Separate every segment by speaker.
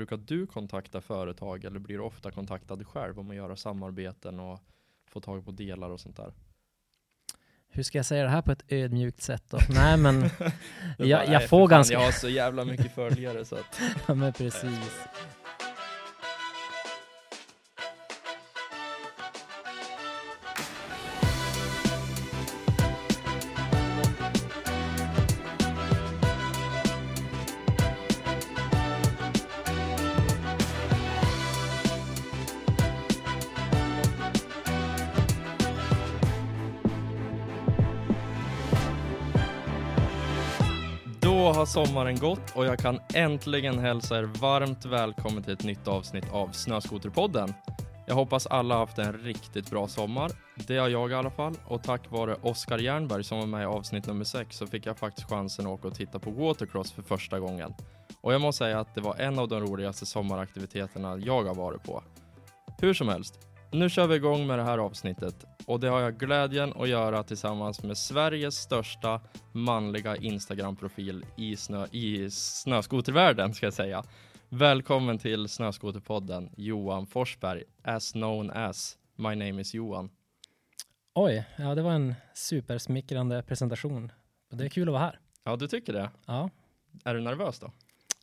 Speaker 1: brukar du kontakta företag eller blir du ofta kontaktad själv om att göra samarbeten och få tag på delar och sånt där?
Speaker 2: Hur ska jag säga det här på ett ödmjukt sätt då? Nej men, jag,
Speaker 1: bara,
Speaker 2: jag
Speaker 1: "Nej,
Speaker 2: får ganska...
Speaker 1: Jag har så jävla mycket följare så att
Speaker 2: Ja men precis.
Speaker 1: Sommaren gått och jag kan äntligen hälsa er varmt välkommen till ett nytt avsnitt av Snöskoterpodden. Jag hoppas alla haft en riktigt bra sommar. Det har jag i alla fall och tack vare Oskar Jernberg som var med i avsnitt nummer 6 så fick jag faktiskt chansen att åka och titta på watercross för första gången. Och jag måste säga att det var en av de roligaste sommaraktiviteterna jag har varit på. Hur som helst, nu kör vi igång med det här avsnittet och det har jag glädjen att göra tillsammans med Sveriges största manliga Instagram-profil i, snö, i snöskotervärlden ska jag säga. Välkommen till Snöskoterpodden Johan Forsberg, as known as My name is Johan.
Speaker 2: Oj, ja det var en supersmickrande presentation. Det är kul att vara här.
Speaker 1: Ja, du tycker det?
Speaker 2: Ja,
Speaker 1: Är du nervös då?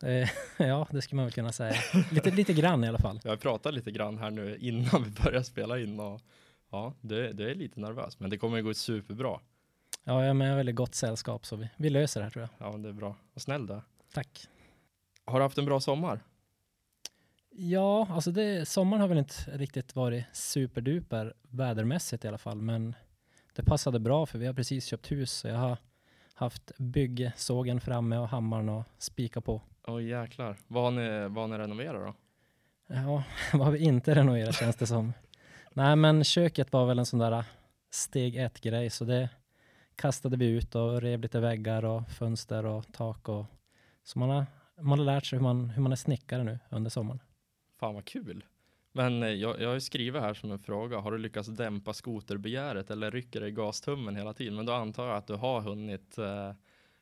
Speaker 2: Eh, ja det skulle man väl kunna säga. Lite, lite grann i alla fall.
Speaker 1: Jag har pratat lite grann här nu innan vi börjar spela in och ja, du, du är lite nervös, men det kommer gå superbra.
Speaker 2: Ja, jag är med i väldigt gott sällskap så vi, vi löser det här tror jag.
Speaker 1: Ja, det är bra. Vad snäll du.
Speaker 2: Tack.
Speaker 1: Har du haft en bra sommar?
Speaker 2: Ja, alltså det, sommaren har väl inte riktigt varit superduper vädermässigt i alla fall, men det passade bra för vi har precis köpt hus så jag har haft byggsågen framme och hammaren och spika på.
Speaker 1: Åh jäklar. Vad har ni, vad har ni renoverat då?
Speaker 2: Ja, vad har vi inte renoverat känns det som. Nej, men köket var väl en sån där steg ett grej, så det kastade vi ut och rev lite väggar och fönster och tak och så man har, man har lärt sig hur man, hur man är snickare nu under sommaren.
Speaker 1: Fan vad kul. Men eh, jag, jag har ju skrivit här som en fråga. Har du lyckats dämpa skoterbegäret eller rycker det i gastummen hela tiden? Men då antar jag att du har hunnit, eh,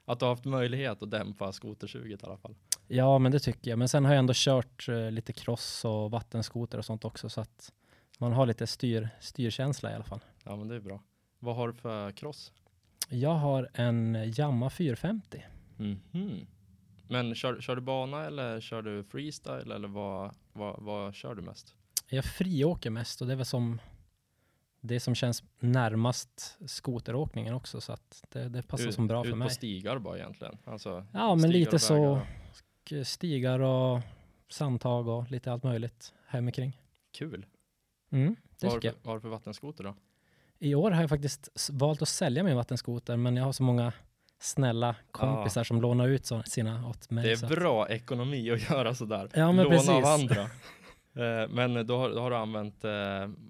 Speaker 1: att du har haft möjlighet att dämpa skotersuget i alla fall.
Speaker 2: Ja, men det tycker jag. Men sen har jag ändå kört eh, lite cross och vattenskoter och sånt också, så att man har lite styr, styrkänsla i alla fall.
Speaker 1: Ja men det är bra. Vad har du för cross?
Speaker 2: Jag har en Yamaha 450.
Speaker 1: Mhm. Men kör, kör du bana eller kör du freestyle eller vad, vad, vad kör du mest?
Speaker 2: Jag friåker mest och det är väl som det som känns närmast skoteråkningen också, så att det, det passar
Speaker 1: Ut-
Speaker 2: som bra
Speaker 1: ut
Speaker 2: för mig.
Speaker 1: på stigar bara egentligen? Alltså,
Speaker 2: Ja, men lite så.
Speaker 1: Och-
Speaker 2: K- Stigar och sandtag och lite allt möjligt hemikring.
Speaker 1: Kul.
Speaker 2: Mm, det
Speaker 1: Vad har,
Speaker 2: tycker jag.
Speaker 1: vad har du för vattenskoter då?
Speaker 2: I år har jag faktiskt valt att sälja min vattenskoter, men jag har så många snälla kompisar som lånar ut så, sina åt mig.
Speaker 1: Det
Speaker 2: så
Speaker 1: är
Speaker 2: att-
Speaker 1: bra ekonomi att göra sådär.
Speaker 2: Ja, men
Speaker 1: Låna av
Speaker 2: precis.
Speaker 1: andra. Eh, men då har, då har du använt eh,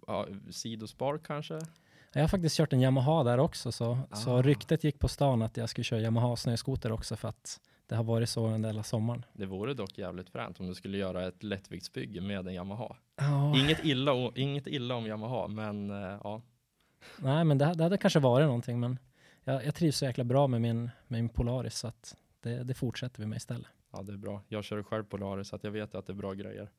Speaker 1: ja, sidospar kanske?
Speaker 2: Jag har faktiskt kört en Yamaha där också, så, så
Speaker 1: Ah.
Speaker 2: ryktet gick på stan att jag skulle köra Yamaha snöskoter också för att det har varit så under hela sommaren.
Speaker 1: Det vore dock jävligt fränt om du skulle göra ett lättviktsbygge med en Yamaha.
Speaker 2: Ja,
Speaker 1: Inget, illa, o- inget illa om Yamaha, men eh, ja.
Speaker 2: nej, men det, det hade kanske varit någonting, men jag, jag trivs så jäkla bra med min, med min Polaris, så att det, det fortsätter vi med istället.
Speaker 1: Ja, det är bra. Jag kör själv Polaris så att jag vet att det är bra grejer.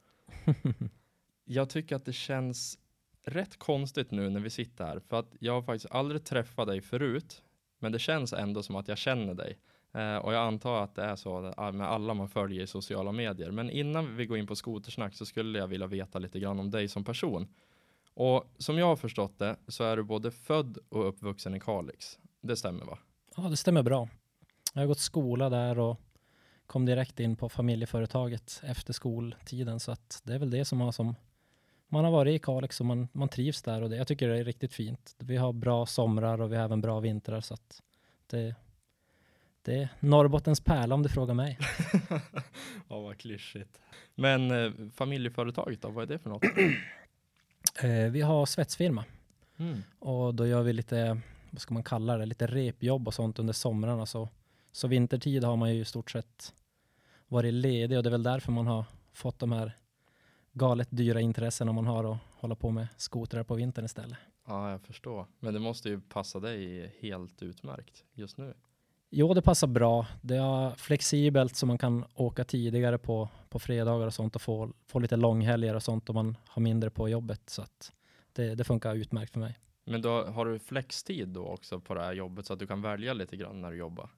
Speaker 1: Jag tycker att det känns rätt konstigt nu när vi sitter här, för att jag har faktiskt aldrig träffat dig förut, men det känns ändå som att jag känner dig. Eh, och jag antar att det är så eh, med alla man följer i sociala medier. Men innan vi går in på skotersnack så skulle jag vilja veta lite grann om dig som person. Och som jag har förstått det så är du både född och uppvuxen i Kalix. Det stämmer va?
Speaker 2: Ja, det stämmer bra. Jag har gått skola där och kom direkt in på familjeföretaget efter skoltiden, så att det är väl det som har som man har varit i Kalix och man, man trivs där och det, jag tycker det är riktigt fint. Vi har bra somrar och vi har även bra vintrar så att det, det är Norrbottens pärla om du frågar mig.
Speaker 1: ja, vad klyschigt. Men eh, familjeföretaget då, vad är det för något?
Speaker 2: Eh, vi har svetsfirma
Speaker 1: Mm.
Speaker 2: och då gör vi lite, vad ska man kalla det, lite repjobb och sånt under somrarna. Så, så vintertid har man ju i stort sett varit ledig och det är väl därför man har fått de här galet dyra intressen om man har att hålla på med skotrar på vintern istället.
Speaker 1: Ja, jag förstår. Men det måste ju passa dig helt utmärkt just nu.
Speaker 2: Jo, det passar bra. Det är flexibelt så man kan åka tidigare på, på fredagar och sånt och få, få lite långhelger och sånt om man har mindre på jobbet. Så det, det funkar utmärkt för mig.
Speaker 1: Men då har du flextid då också på det här jobbet så att du kan välja lite grann när du jobbar?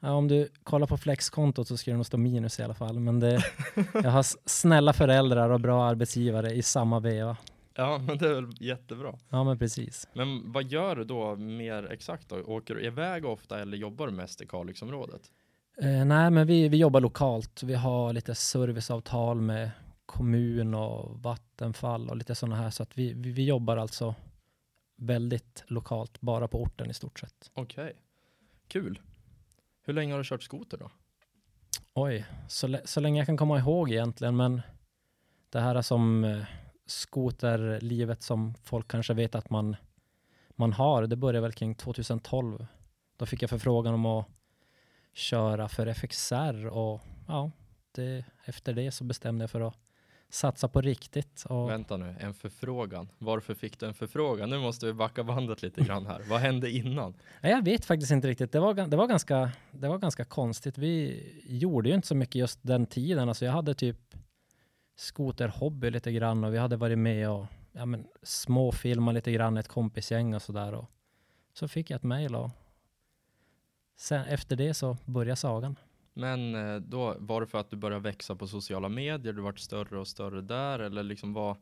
Speaker 2: Ja, om du kollar på flexkontot så ska det nog stå minus i alla fall. Men det, jag har snälla föräldrar och bra arbetsgivare i samma veva.
Speaker 1: Ja, men det är väl jättebra.
Speaker 2: Ja, men precis.
Speaker 1: Men vad gör du då mer exakt då? Åker du iväg ofta eller jobbar du mest i Kalixområdet?
Speaker 2: Eh, nej, men vi, vi jobbar lokalt. Vi har lite serviceavtal med kommun och Vattenfall och lite sådana här. Så att vi, vi, vi jobbar alltså väldigt lokalt, bara på orten i stort sett.
Speaker 1: Okej, kul. Hur länge har du kört skoter då?
Speaker 2: Oj, så, så länge jag kan komma ihåg egentligen, men det här är som eh, skoterlivet som folk kanske vet att man, man har, det började väl kring 2012. Då fick jag förfrågan om att köra för FXR och ja, det, efter det så bestämde jag för att satsa på riktigt. Och,
Speaker 1: Vänta nu, en förfrågan. Varför fick du en förfrågan? Nu måste vi backa bandet lite grann här. Vad hände innan?
Speaker 2: Nej, jag vet faktiskt inte riktigt. Det var, det, var ganska, det var ganska konstigt. Vi gjorde ju inte så mycket just den tiden. Alltså jag hade typ skoterhobby lite grann och vi hade varit med och ja, men, småfilmat lite grann, ett kompisgäng och sådär. Och så fick jag ett mejl och sen efter det så började sagan.
Speaker 1: Men eh, då var det för att du började växa på sociala medier, du vart större och större där eller liksom vad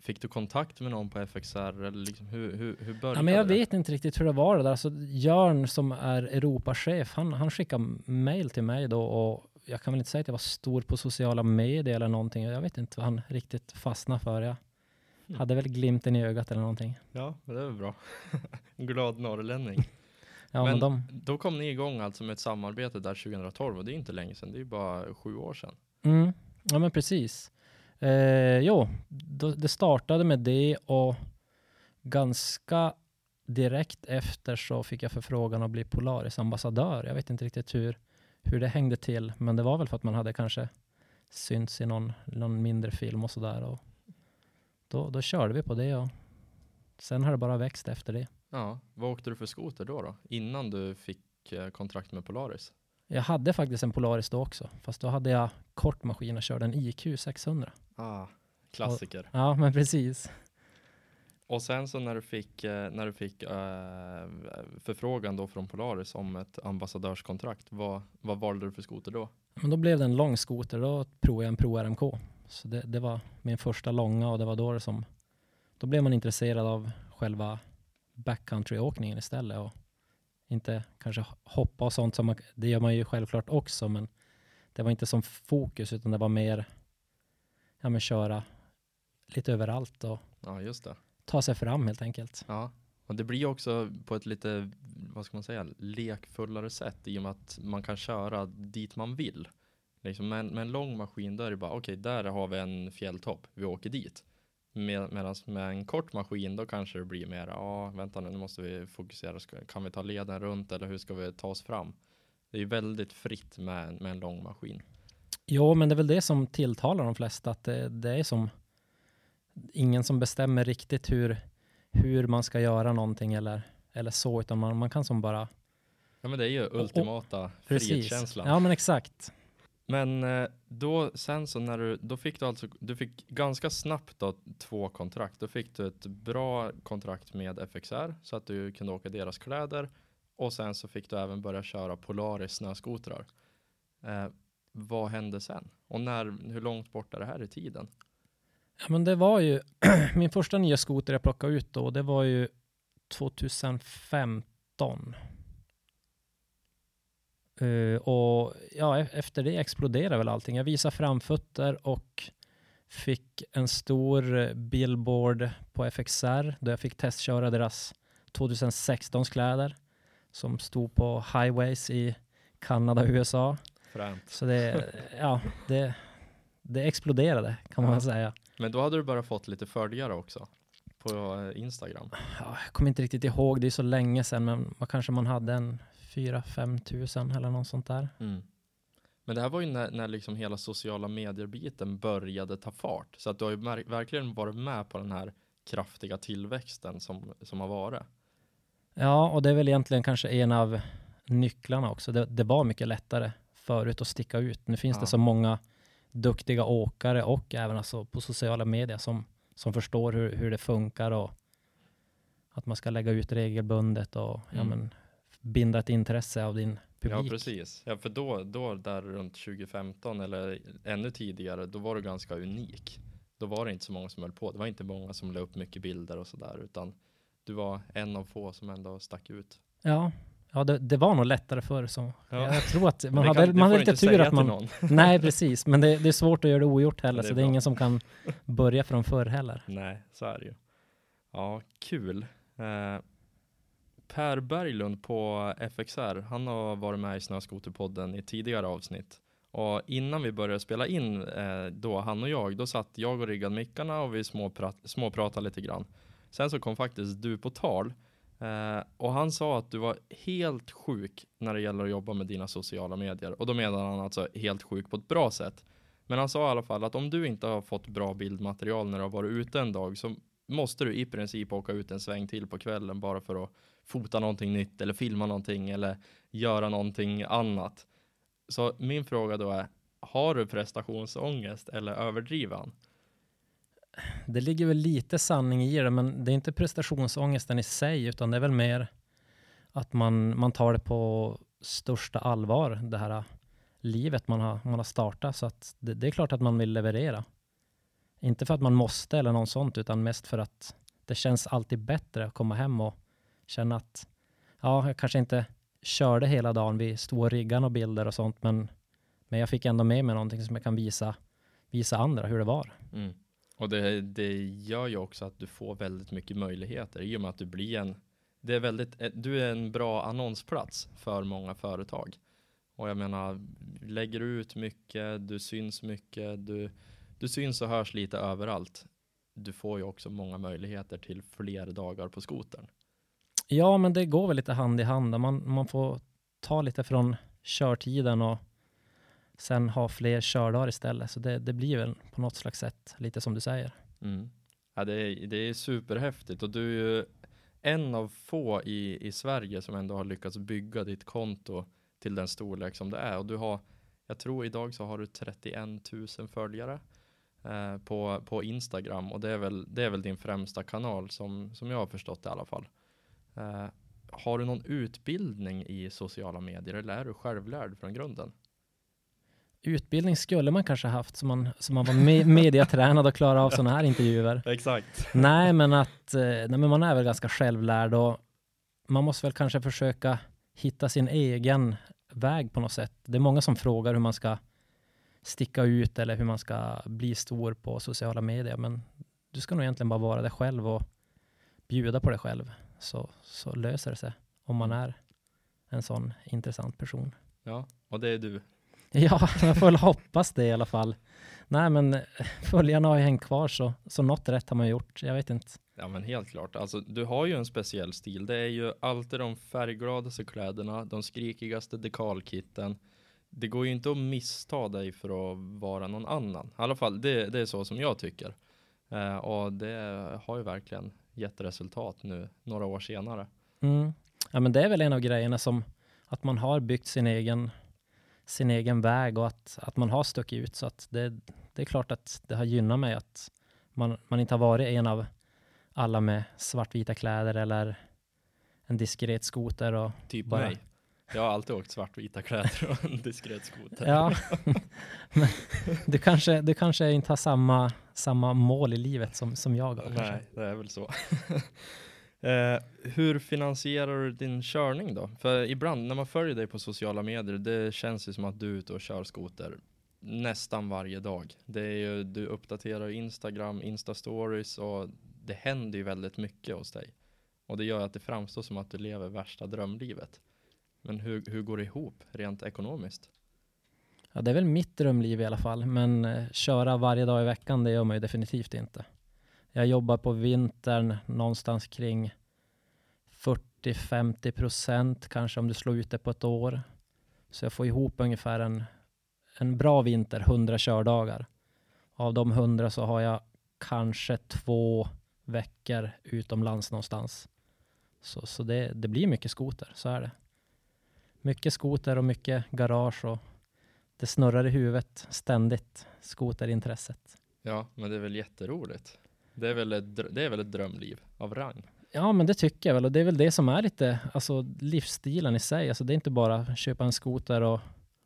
Speaker 1: Fick du kontakt med någon på FXR eller liksom hur, hur, hur började
Speaker 2: Ja, men jag
Speaker 1: det?
Speaker 2: vet inte riktigt hur det var det där. Alltså, Jörn som är Europachef, han, han skickade mejl till mig då och jag kan väl inte säga att jag var stor på sociala medier eller någonting. Jag vet inte vad han riktigt fastnade för. Jag
Speaker 1: Mm.
Speaker 2: hade väl glimten i ögat eller någonting.
Speaker 1: Ja, det väl bra. Glad norrlänning.
Speaker 2: Ja, men,
Speaker 1: Men-
Speaker 2: de,
Speaker 1: Då kom ni igång alltså med ett samarbete där 2012 och det är inte länge sedan, det är bara sju år sedan.
Speaker 2: mm, ja men precis. Eh, jo, då, det startade med det och ganska direkt efter så fick jag förfrågan att bli Polaris ambassadör. Jag vet inte riktigt hur, hur det hängde till, men det var väl för att man hade kanske synts i någon, någon mindre film och sådär. Och då, då körde vi på det och sen har det bara växt efter det.
Speaker 1: Ja, vad åkte du för skoter då då? Innan du fick eh, kontrakt med Polaris?
Speaker 2: Jag hade faktiskt en Polaris då också, fast då hade jag kort maskin och körde en IQ 600.
Speaker 1: Ah, klassiker.
Speaker 2: Ja, men precis.
Speaker 1: Och sen så när du fick, eh, när du fick eh, förfrågan då från Polaris om ett ambassadörskontrakt, vad, vad valde du för skoter då?
Speaker 2: Men då blev det en lång skoter. Då provade jag en Pro RMK. Så det, det var min första långa och det var då det som... Då blev man intresserad av själva backcountry-åkningen istället och inte kanske hoppa och sånt som man, det gör man ju självklart också men det var inte som fokus utan det var mer ja men köra lite överallt och
Speaker 1: Ja, just det.
Speaker 2: Ta sig fram helt enkelt.
Speaker 1: Ja, och det blir också på ett lite, vad ska man säga, lekfullare sätt i och med att man kan köra dit man vill. Liksom med, en- med en lång maskin där är det bara, okej, där har vi en fjälltopp, vi åker dit. Med, Medan med en kort maskin då kanske det blir mer, ja, vänta nu, nu måste vi fokusera, Ska, kan vi ta leden runt eller hur ska vi ta oss fram? Det är väldigt fritt med, med en lång maskin.
Speaker 2: Jo, men det är väl det som tilltalar de flesta, att det, det är som ingen som bestämmer riktigt hur, hur man ska göra någonting eller, eller så, utan man, man kan som bara...
Speaker 1: Ja men det är ju ultimata
Speaker 2: Precis.
Speaker 1: frihetskänslan.
Speaker 2: Ja, men exakt.
Speaker 1: Men eh, då sen så när du, då fick du alltså, du fick ganska snabbt då två kontrakt. Då fick du ett bra kontrakt med FXR så att du kunde åka deras kläder och sen så fick du även börja köra Polaris snöskotrar. Eh, vad hände sen? Och när, hur långt bort är det här i tiden?
Speaker 2: Ja, men det var ju min första nya skoter jag plockade ut då, det var ju 2015. Eh, och ja, e- efter det exploderade väl allting. Jag visade framfötter och fick en stor eh, billboard på FXR där jag fick testköra deras 2016 kläder som stod på highways i Kanada och USA.
Speaker 1: Fränt.
Speaker 2: Så det, ja, det, det exploderade kan man
Speaker 1: Ja.
Speaker 2: säga.
Speaker 1: Men då hade du bara fått lite följare också på Instagram.
Speaker 2: Ja, jag kommer inte riktigt ihåg, det är så länge sedan, men vad kanske man hade en 4-5 tusen eller något sånt där.
Speaker 1: Men det här var ju när, när liksom hela sociala medier-biten började ta fart. Så att du har ju verkligen varit med på den här kraftiga tillväxten som, som har varit.
Speaker 2: Ja, och det är väl egentligen kanske en av nycklarna också. Det, det var mycket lättare förut att sticka ut. Nu finns
Speaker 1: Ja.
Speaker 2: det så många duktiga åkare och även alltså på sociala medier som, som förstår hur, hur det funkar och att man ska lägga ut regelbundet och ja,
Speaker 1: Mm.
Speaker 2: men, binda ett intresse av din publik.
Speaker 1: Ja, precis. Ja, för då, då där runt 2015 eller ännu tidigare, då var du ganska unik. Då var det inte så många som höll på. Det var inte många som la upp mycket bilder och sådär, utan du var en av få som ändå stack ut.
Speaker 2: Ja, ja det, det var nog lättare förr. Så.
Speaker 1: Ja.
Speaker 2: Jag tror att man hade, man hade lite tur att man...
Speaker 1: någon.
Speaker 2: Nej, precis. Men det, det är svårt att göra det ogjort heller,
Speaker 1: Det
Speaker 2: så det är ingen som kan börja från förr heller.
Speaker 1: Nej, så är det ju. Ja, kul. Eh, per Berglund på FXR, han har varit med i Snöskoterpodden i tidigare avsnitt. Och innan vi började spela in eh, då, han och jag, då satt jag och riggade mickarna och vi småprat, småpratade lite grann. Sen så kom faktiskt du på tal eh, och han sa att du var helt sjuk när det gäller att jobba med dina sociala medier. Och då menar han alltså helt sjuk på ett bra sätt. Men han sa i alla fall att om du inte har fått bra bildmaterial när du har varit ute en dag så måste du i princip åka ut en sväng till på kvällen bara för att fota någonting nytt eller filma någonting eller göra någonting annat. Så min fråga då är, har du prestationsångest eller överdriver han?
Speaker 2: Det ligger väl lite sanning i det, men det är inte prestationsångesten i sig, utan det är väl mer att man, man tar det på största allvar, det här livet man har, man har startat. Så att det, det är klart att man vill leverera. Inte för att man måste eller något sånt, utan mest för att det känns alltid bättre att komma hem och känna att ja, jag kanske inte körde hela dagen. Vi stod och riggade och bilder och sånt, men, men jag fick ändå med mig någonting som jag kan visa, visa andra hur det var. Mm.
Speaker 1: Och det, det gör ju också att du får väldigt mycket möjligheter i och med att du blir en, det är väldigt, eh, du är en bra annonsplats för många företag. Och jag menar, lägger du ut mycket, du syns mycket, du, du syns och hörs lite överallt. Du får ju också många möjligheter till fler dagar på skotern.
Speaker 2: Ja, men det går väl lite hand i hand. Man, man får ta lite från körtiden och sen ha fler kördagar istället. Så det, det blir väl på något slags sätt lite som du säger.
Speaker 1: Mm. Ja, det, är, det är superhäftigt och du är ju en av få i, i Sverige som ändå har lyckats bygga ditt konto till den storlek som det är. Och du har, jag tror idag så har du 31 000 följare eh, på, på Instagram och det är, väl, det är väl din främsta kanal som, som jag har förstått det i alla fall. Eh, har du någon utbildning i sociala medier eller är du självlärd från grunden?
Speaker 2: Utbildning skulle man kanske haft så man, så man var me mediatränad och klarade av sådana här intervjuer.
Speaker 1: Exakt.
Speaker 2: Nej, men att eh, nej, men man är väl ganska självlärd och man måste väl kanske försöka hitta sin egen väg på något sätt. Det är många som frågar hur man ska sticka ut eller hur man ska bli stor på sociala medier, men du ska nog egentligen bara vara dig själv och bjuda på dig själv så, så löser det sig om man är en sån intressant person.
Speaker 1: Ja, och det är du.
Speaker 2: Ja, jag får väl hoppas det i alla fall. Nej, men eh, följarna har ju hängt kvar så, så något rätt har man gjort. Jag vet inte.
Speaker 1: Ja men helt klart. Alltså du har ju en speciell stil. Det är ju alltid de färggladaste kläderna, de skrikigaste dekalkitten. Det går ju inte att missta dig för att vara någon annan. I alla fall, det, det är så som jag tycker. Eh, och det har ju verkligen gett resultat nu, några år senare.
Speaker 2: Mm. Ja, men det är väl en av grejerna som att man har byggt sin egen, sin egen väg och att, att man har stuckit ut. Så att det, det är klart att det har gynnat mig att man, man inte har varit en av alla med svartvita kläder eller en diskret skoter. Och,
Speaker 1: Typ
Speaker 2: Bara-
Speaker 1: mig. Jag har alltid åkt svartvita kläder och en diskret skoter.
Speaker 2: ja, men du kanske, du kanske inte har samma, samma mål i livet som, som jag har.
Speaker 1: Nej, det är väl så eh, hur finansierar du din körning då? För ibland när man följer dig på sociala medier, det känns ju som att du är ute och kör skoter nästan varje dag. Det är ju, du uppdaterar Instagram, Insta-stories och det händer ju väldigt mycket hos dig. Och det gör att det framstår som att du lever värsta drömlivet. Men hur, hur går det ihop rent ekonomiskt?
Speaker 2: Ja, det är väl mitt drömliv i alla fall, men eh, köra varje dag i veckan, det gör man ju definitivt inte. Jag jobbar på vintern någonstans kring 40-50 procent kanske om du slår ut det på ett år. Så jag får ihop ungefär en, en bra vinter, 100 kördagar. Av de 100 så har jag kanske två veckor utomlands någonstans. Så, så det, det blir mycket skoter, så är det. mycket skoter och mycket garage och det snurrar i huvudet ständigt, skoterintresset.
Speaker 1: Ja, men det är väl jätteroligt. Det är väl ett, det är väl ett drömliv av rang.
Speaker 2: Ja, men det tycker jag väl och det är väl det som är lite, alltså livsstilen i sig. Alltså det är inte bara köpa en skoter och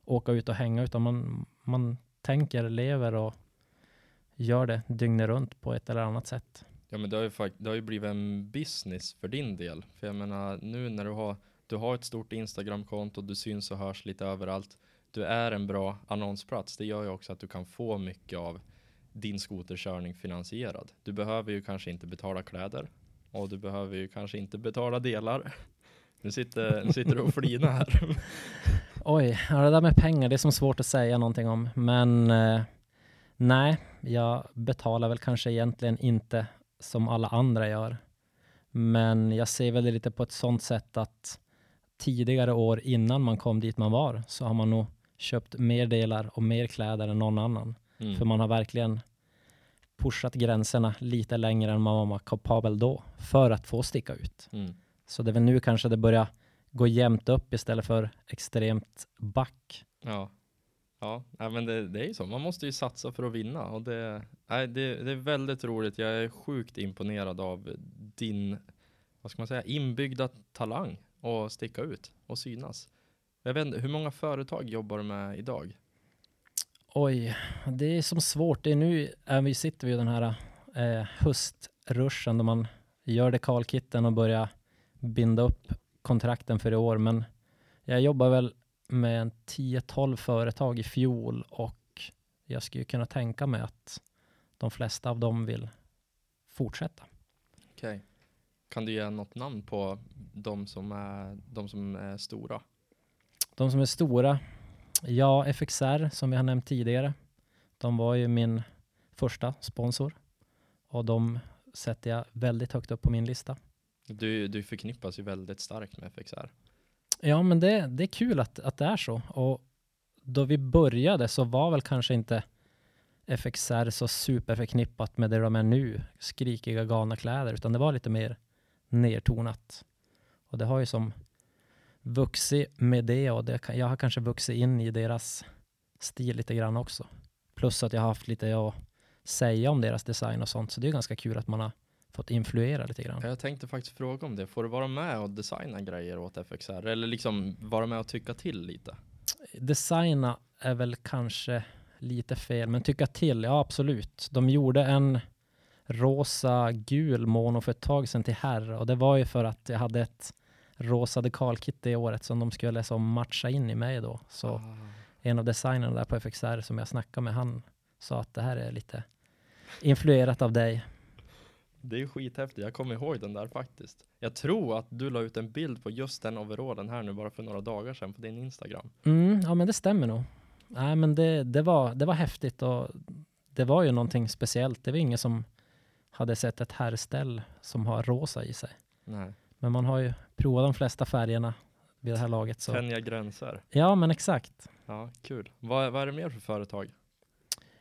Speaker 2: åka ut och hänga utan man, man tänker, lever och gör det dygnet runt på ett eller annat sätt.
Speaker 1: Ja, men det har ju, det har ju blivit en business för din del. För jag menar, nu när du har, du har ett stort Instagramkonto, du syns och hörs lite överallt. Du är en bra annonsplats. Det gör ju också att du kan få mycket av din skoterkörning finansierad. Du behöver ju kanske inte betala kläder och du behöver ju kanske inte betala delar. Nu sitter, nu sitter du och flinar här.
Speaker 2: Oj, ja, det där med pengar, det är som svårt att säga någonting om. Men eh, nej, jag betalar väl kanske egentligen inte som alla andra gör. Men jag ser väl det lite på ett sånt sätt att tidigare år innan man kom dit man var så har man nog köpt mer delar och mer kläder än någon annan.
Speaker 1: Mm.
Speaker 2: För man har verkligen pushat gränserna lite längre än man var kapabel då för att få sticka ut.
Speaker 1: Mm.
Speaker 2: Så det är väl nu kanske det börjar gå jämnt upp istället för extremt back.
Speaker 1: Ja, ja men det, det är ju så. Man måste ju satsa för att vinna och det, nej, det, det är väldigt roligt. Jag är sjukt imponerad av din, vad ska man säga, inbyggda talang och sticka ut och synas. Jag vet inte, hur många företag jobbar du med idag?
Speaker 2: Oj, det är som svårt. Det är nu är vi sitter vi i den här eh, höstruschen då man gör dekalkitten och börjar binda upp kontrakten för i år. Men jag jobbar väl med en 10-12 företag i fjol och jag skulle kunna tänka mig att de flesta av dem vill fortsätta.
Speaker 1: Okej. Kan du ge något namn på de som är, de som är stora?
Speaker 2: De som är stora, ja, FXR som vi har nämnt tidigare. De var ju min första sponsor och de sätter jag väldigt högt upp på min lista.
Speaker 1: Du, du förknippas ju väldigt starkt med FXR.
Speaker 2: Ja, men det, det är kul att, att det är så. Och då vi började så var väl kanske inte FXR så superförknippat med det de är nu, skrikiga galna kläder, utan det var lite mer nertonat. Och det har ju som vuxit med det och det, jag har kanske vuxit in i deras stil lite grann också. Plus att jag har haft lite att säga om deras design och sånt, så det är ganska kul att man har fått influera lite grann.
Speaker 1: Jag tänkte faktiskt fråga om det. Får du vara med och designa grejer åt FXR? Eller liksom vara med och tycka till lite?
Speaker 2: designa är väl kanske lite fel, men tycka till, ja absolut. De gjorde en rosa gul mono för ett tag sedan till herr och det var ju för att jag hade ett rosa dekalkit det året som de skulle som matcha in i mig då. Så
Speaker 1: Ah.
Speaker 2: en av designerna där på FXR som jag snackade med, han sa att det här är lite influerat av dig.
Speaker 1: Det är skithäftigt, jag kommer ihåg den där faktiskt. Jag tror att du la ut en bild på just den overallen här nu bara för några dagar sedan på din Instagram.
Speaker 2: Mm, ja men det stämmer nog. Nej men det, det, var, det var häftigt och det var ju någonting speciellt. Det var ingen som hade sett ett herrställ som har rosa i sig.
Speaker 1: Nej.
Speaker 2: Men man har ju provat de flesta färgerna vid det här laget. Så.
Speaker 1: Tänja gränser.
Speaker 2: Ja men exakt.
Speaker 1: Ja, kul. Vad, vad är det mer för företag?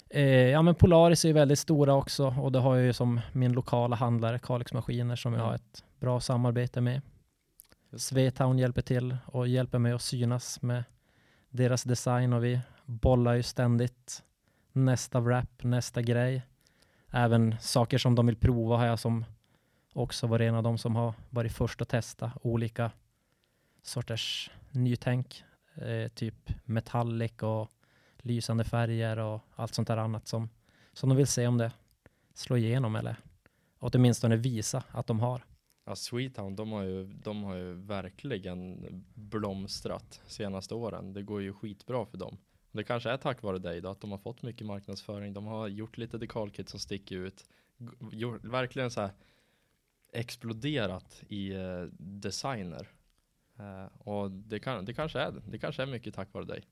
Speaker 2: Eh, ja men Polaris är ju väldigt stora också och det har jag ju som min lokala handlare Kalix Maskiner som jag
Speaker 1: Mm.
Speaker 2: har ett bra samarbete med. Svetown hjälper till och hjälper mig att synas med deras design och vi bollar ju ständigt nästa wrap, nästa grej. Även saker som de vill prova har jag som också varit en av de som har varit först att testa olika sorters nytänk. Eh, typ metallic och lysande färger och allt sånt där annat som, som de vill se om det slår igenom eller åtminstone visa att de har.
Speaker 1: Ja, Sweetown, de har, ju, de har ju verkligen blomstrat senaste åren. Det går ju skitbra för dem. Det kanske är tack vare dig då, att de har fått mycket marknadsföring. De har gjort lite dekalkit som sticker ut. G- Gjort, verkligen så här exploderat i eh, designer. Eh, och det, kan, det, kanske är, det kanske är mycket tack vare dig.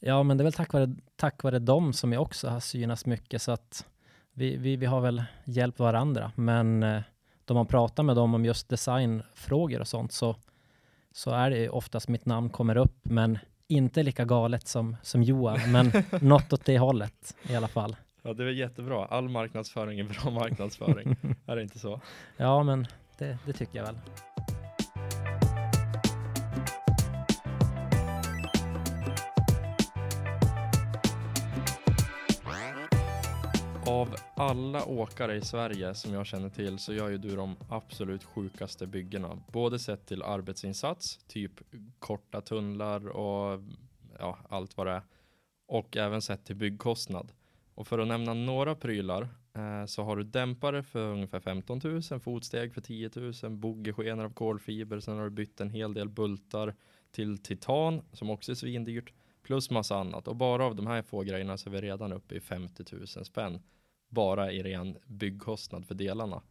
Speaker 2: Ja, men det är väl tack vare, tack vare dem som jag också har synats mycket så att vi, vi, vi har väl hjälpt varandra. Men eh, då man pratar med dem om just designfrågor och sånt så, så är det oftast mitt namn kommer upp, men inte lika galet som, som Johan, men något åt det hållet i alla fall.
Speaker 1: Ja, det är jättebra. All marknadsföring är bra marknadsföring. är det inte så?
Speaker 2: Ja, men det, det tycker jag väl.
Speaker 1: Av alla åkare i Sverige som jag känner till så gör ju du de absolut sjukaste byggena. Både sett till arbetsinsats, typ korta tunnlar och ja, allt vad det är. Och även sett till byggkostnad. Och för att nämna några prylar eh, så har du dämpare för ungefär 15 000, fotsteg för 10 000, boggeskenor av kolfiber, sen har du bytt en hel del bultar till titan som också är svindyrt, plus massa annat. Och bara av de här få grejerna så är vi redan uppe i 50 000 spänn bara i ren byggkostnad för delarna.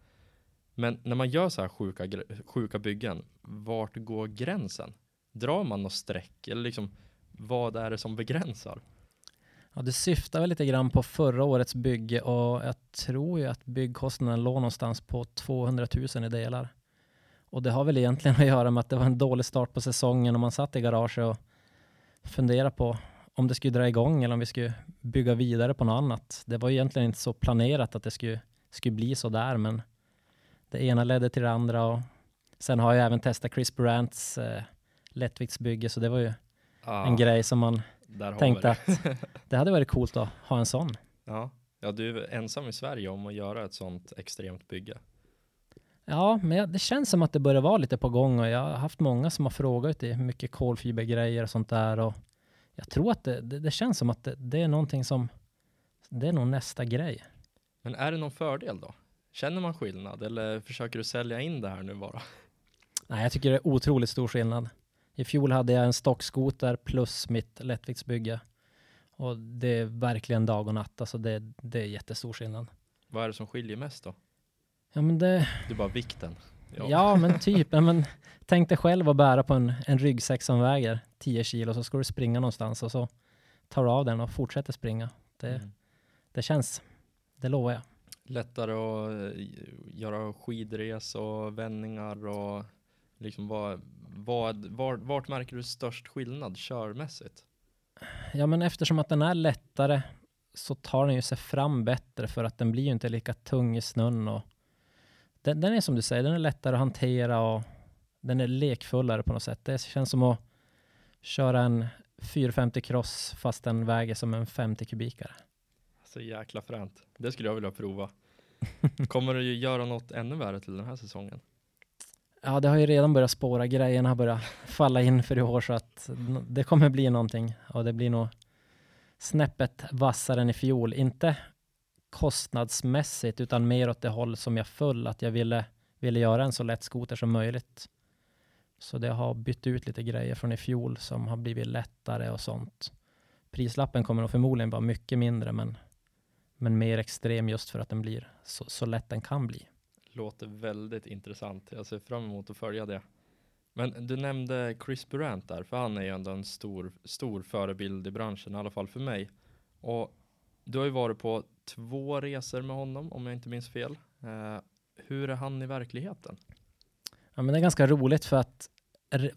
Speaker 1: Men när man gör så här sjuka, sjuka byggen, vart går gränsen? Drar man något streck eller liksom vad är det som begränsar?
Speaker 2: Ja, det syftar väl lite grann på förra årets bygge och jag tror ju att byggkostnaden låg någonstans på 200 000 i delar. Och det har väl egentligen att göra med att det var en dålig start på säsongen och man satt i garaget och funderade på om det skulle dra igång eller om vi skulle bygga vidare på något annat. Det var egentligen inte så planerat att det skulle, skulle bli så där, men det ena ledde till det andra och sen har jag även testat Chris Brants eh, lättviktsbygge, så det var ju ah, en grej som man tänkte att det hade varit coolt att ha en sån.
Speaker 1: Ja. ja, du är ensam i Sverige om att göra ett sånt extremt bygge.
Speaker 2: Ja, men det känns som att det börjar vara lite på gång och jag har haft många som har frågat i mycket kolfibergrejer och sånt där och jag tror att det, det, det känns som att det, det, är någonting som, det är nog nästa grej.
Speaker 1: Men är det någon fördel då? Känner man skillnad eller försöker du sälja in det här nu bara?
Speaker 2: Nej, jag tycker det är otroligt stor skillnad. I fjol hade jag en stockskoter plus mitt lättviktsbygge. Och det är verkligen dag och natt. Alltså det, det är jättestor skillnad.
Speaker 1: Vad är det som skiljer mest då?
Speaker 2: Ja, men det...
Speaker 1: Är bara vikten.
Speaker 2: Ja, ja men typ. men, tänk dig själv att bära på en, en ryggsäck som väger 10 kilo, så ska du springa någonstans och så tar du av den och fortsätter springa. Det, mm. det känns, det lovar jag.
Speaker 1: Lättare att eh, göra skidres och vändningar och liksom vad, vad, var, vart märker du störst skillnad körmässigt?
Speaker 2: Ja, men eftersom att den är lättare så tar den ju sig fram bättre för att den blir ju inte lika tung i snön och den, den, är som du säger, den är lättare att hantera och den är lekfullare på något sätt. Det känns som att köra en 450 cross fast den väger som en 50 kubikare.
Speaker 1: Så jäkla fränt. Det skulle jag vilja prova. Kommer du göra något ännu värre till den här säsongen?
Speaker 2: Ja, det har ju redan börjat spåra. Grejerna har börjat falla in för i år så att det kommer bli någonting och det blir nog snäppet vassare än i fjol. Inte kostnadsmässigt utan mer åt det håll som jag föll, att jag ville, ville göra en så lätt skoter som möjligt. Så det har bytt ut lite grejer från i fjol som har blivit lättare och sånt. Prislappen kommer nog förmodligen vara mycket mindre men, men mer extrem just för att den blir så, så lätt den kan bli.
Speaker 1: Låter väldigt intressant. Jag ser fram emot att följa det. Men du nämnde Chris Burant där, för han är ju ändå en stor, stor förebild i branschen, i alla fall för mig. Och du har ju varit på två resor med honom, om jag inte minns fel. Eh, hur är han i verkligheten?
Speaker 2: Ja, men det är ganska roligt för att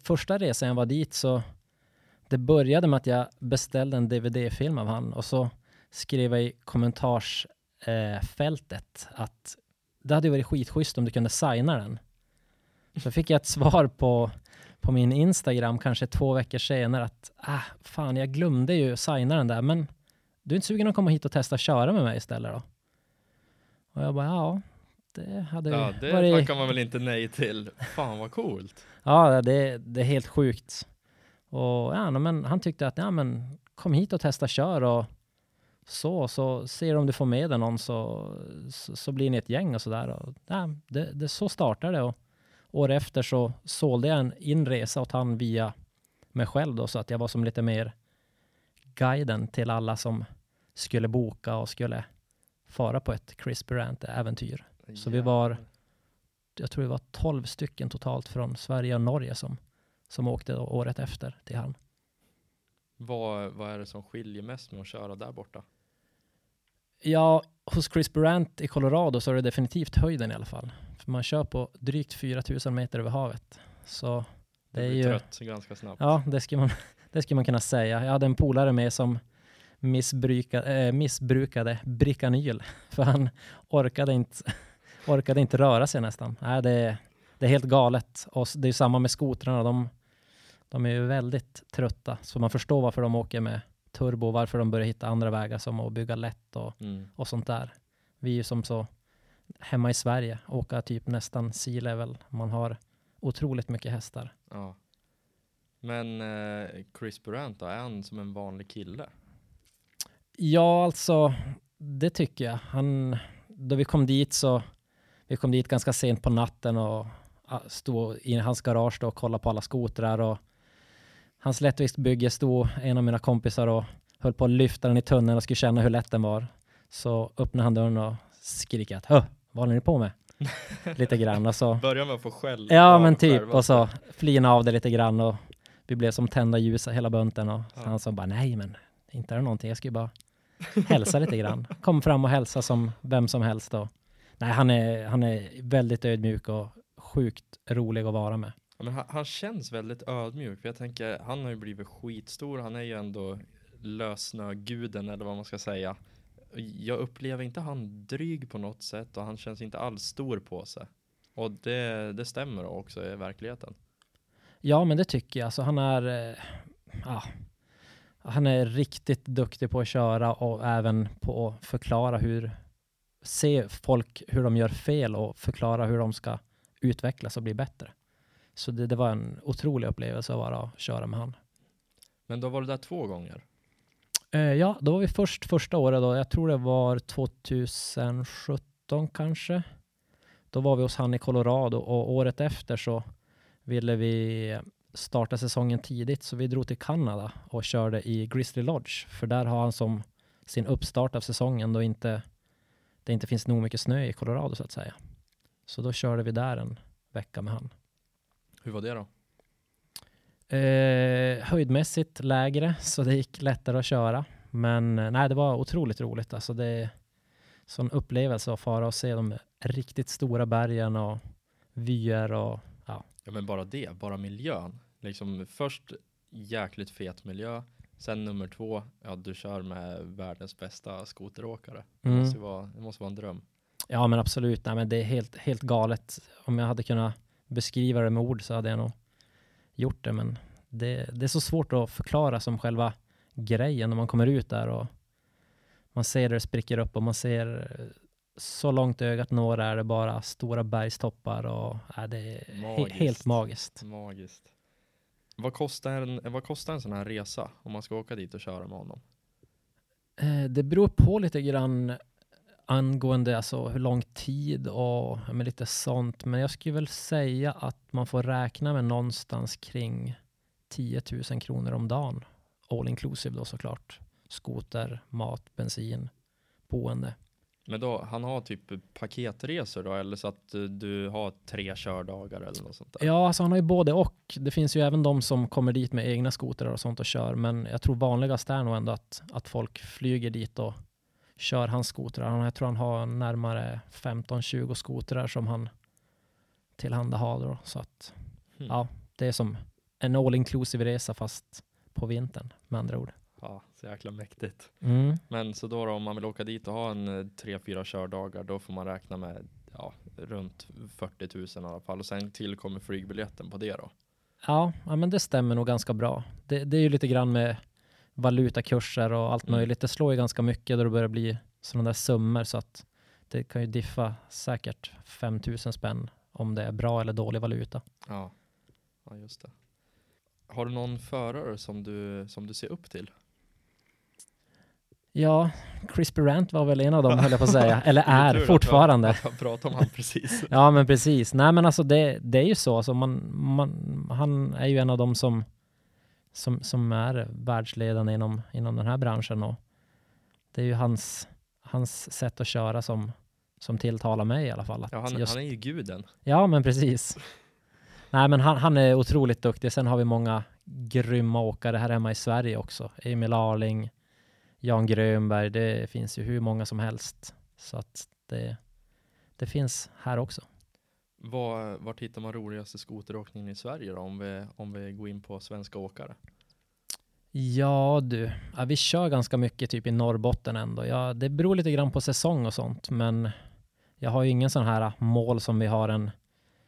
Speaker 2: första resan jag var dit så det började med att jag beställde en DVD-film av han och så skrev jag i kommentarsfältet eh, att det hade varit skitschysst om du kunde signa den. Så fick jag ett svar på, på min Instagram kanske två veckor senare att ah, fan, jag glömde ju signa den där, men du är inte sugen att komma hit och testa köra med mig istället då? Och jag bara, ja, det hade
Speaker 1: Ja, det varit... tackar man väl inte nej till. Fan vad coolt.
Speaker 2: ja, det, det är helt sjukt. Och ja, men han tyckte att, ja men kom hit och testa kör och så, så ser du om du får med dig någon så, så, så, blir ni ett gäng och sådär. Ja, det, det, så startade det och år efter så sålde jag en inresa åt han via mig själv då, så att jag var som lite mer guiden till alla som skulle boka och skulle fara på ett Chris Rant äventyr. Så vi var, jag tror det var 12 stycken totalt från Sverige och Norge som, som åkte året efter till han.
Speaker 1: Vad, vad är det som skiljer mest med att köra där borta?
Speaker 2: Ja, hos Chris Burant i Colorado så är det definitivt höjden i alla fall. För man kör på drygt 4000 meter över havet. Så det, är ju...
Speaker 1: trött ganska snabbt.
Speaker 2: Ja, det skulle, man, det skulle man kunna säga. Jag hade en polare med som missbruka, äh, missbrukade Bricanyl. För han orkade inte, orkade inte röra sig nästan. Nej, det, det är helt galet. Och det är samma med skotrarna. De, de är ju väldigt trötta. Så man förstår varför de åker med turbo, varför de börjar hitta andra vägar som att bygga lätt och, mm. och sånt där. Vi är ju som så hemma i Sverige, åka typ nästan sea level. Man har otroligt mycket hästar.
Speaker 1: Ja. Men eh, Chris Burant då, är han som en vanlig kille?
Speaker 2: Ja, alltså det tycker jag. Han, då vi kom dit så, vi kom dit ganska sent på natten och ah, stod i hans garage då och kollade på alla skotrar och hans lättviktsbygge stod en av mina kompisar och höll på att lyfta den i tunneln och skulle känna hur lätt den var. Så öppnade han dörren och skrek att Hö, vad håller ni på med? lite grann och så.
Speaker 1: Börjar med att få skäll.
Speaker 2: Ja men typ
Speaker 1: själva.
Speaker 2: och så flina av det lite grann och vi blev som tända ljus hela bunten och
Speaker 1: Ja.
Speaker 2: han sa bara nej men inte är det någonting, jag ska ju bara hälsa lite grann. Kom fram och hälsa som vem som helst då. Nej han är, han är väldigt ödmjuk och sjukt rolig att vara med.
Speaker 1: Ja, men han, han känns väldigt ödmjuk. För jag tänker, han har ju blivit skitstor. Han är ju ändå lösnöguden eller vad man ska säga. Jag upplever inte han dryg på något sätt och han känns inte alls stor på sig. Och det, det stämmer också i verkligheten.
Speaker 2: Ja men det tycker jag, så han är, eh, ja, han är riktigt duktig på att köra och även på att förklara hur, se folk hur de gör fel och förklara hur de ska utvecklas och bli bättre. Så det, det var en otrolig upplevelse att vara och köra med han.
Speaker 1: Men då var det där två gånger.
Speaker 2: Eh, ja, då var vi först första året då, jag tror det var 2017 kanske. Då var vi hos han i Colorado och året efter så ville vi starta säsongen tidigt så vi drog till Kanada och körde i Grizzly Lodge för där har han som sin uppstart av säsongen då inte det inte finns nog mycket snö i Colorado så att säga. Så då körde vi där en vecka med han.
Speaker 1: Hur var det då?
Speaker 2: Eh, höjdmässigt lägre, så det gick lättare att köra. Men eh, nej, det var otroligt roligt. Alltså det är sån upplevelse att fara och se de riktigt stora bergen och vyer och
Speaker 1: Ja men bara det, bara miljön. Liksom först jäkligt fet miljö. Sen nummer två, ja du kör med världens bästa skoteråkare. Det,
Speaker 2: Mm.
Speaker 1: måste ju vara, det måste vara en dröm.
Speaker 2: ja, men absolut. Nej, men det är helt, helt galet. Om jag hade kunnat beskriva det med ord så hade jag nog gjort det. Men det, det är så svårt att förklara som själva grejen när man kommer ut där och man ser det spricker upp och man ser eh, så långt ögat når är det bara stora bergstoppar och äh, det är he-
Speaker 1: Magiskt.
Speaker 2: helt magiskt.
Speaker 1: Magiskt. Vad kostar, en, vad kostar en sån här resa om man ska åka dit och köra med honom?
Speaker 2: Eh, Det beror på lite grann angående alltså hur lång tid och men lite sånt. Men jag skulle väl säga att man får räkna med någonstans kring 10 000 kronor om dagen. All inclusive då såklart. Skoter, mat, bensin, boende.
Speaker 1: Men då, han har typ paketresor då eller så att du har tre kördagar eller något sånt där?
Speaker 2: Ja, alltså han har ju både och. Det finns ju även de som kommer dit med egna skotrar och sånt och kör. Men jag tror vanligast är nog ändå att, att folk flyger dit och kör hans skotrar. Jag tror han har närmare 15-20 skotrar som han tillhandahåller. Så att
Speaker 1: Hmm.
Speaker 2: ja, det är som en all inclusive resa fast på vintern med andra ord.
Speaker 1: ja, så jäkla mäktigt.
Speaker 2: Mm.
Speaker 1: Men så då, då om man vill åka dit och ha en eh, tre, fyra kördagar då får man räkna med ja, runt 40 000 i alla fall och sen tillkommer flygbiljetten på det då.
Speaker 2: Ja, ja, men det stämmer nog ganska bra. Det, det är ju lite grann med valutakurser och allt
Speaker 1: Mm.
Speaker 2: möjligt. Det slår ju ganska mycket då det börjar bli sådana där summor så att det kan ju diffa säkert 5000 spänn om det är bra eller dålig valuta.
Speaker 1: Ja, ja just det. Har du någon förare som du, som du ser upp till?
Speaker 2: Ja, Chris Durant var väl en av dem höll jag på att säga, eller är fortfarande.
Speaker 1: Jag pratade om han precis.
Speaker 2: Ja, men precis. Nej, men alltså det, det är ju så. Alltså man, man, han är ju en av dem som, som, som är världsledande inom, inom den här branschen och det är ju hans, hans sätt att köra som, som tilltalar mig i alla fall. Att
Speaker 1: Ja, han,
Speaker 2: just,
Speaker 1: han är ju guden.
Speaker 2: ja, men precis. Nej, men han, han är otroligt duktig. Sen har vi många grymma åkare här hemma i Sverige också. Emil Arling, Jan Grönberg, det finns ju hur många som helst. Så att det, det finns här också.
Speaker 1: Var, vart hittar man roligaste skoteråkningen i Sverige då, om vi, om vi går in på svenska åkare?
Speaker 2: Ja du, ja, vi kör ganska mycket typ i Norrbotten ändå. Ja, det beror lite grann på säsong och sånt, men jag har ju ingen sån här mål som vi har en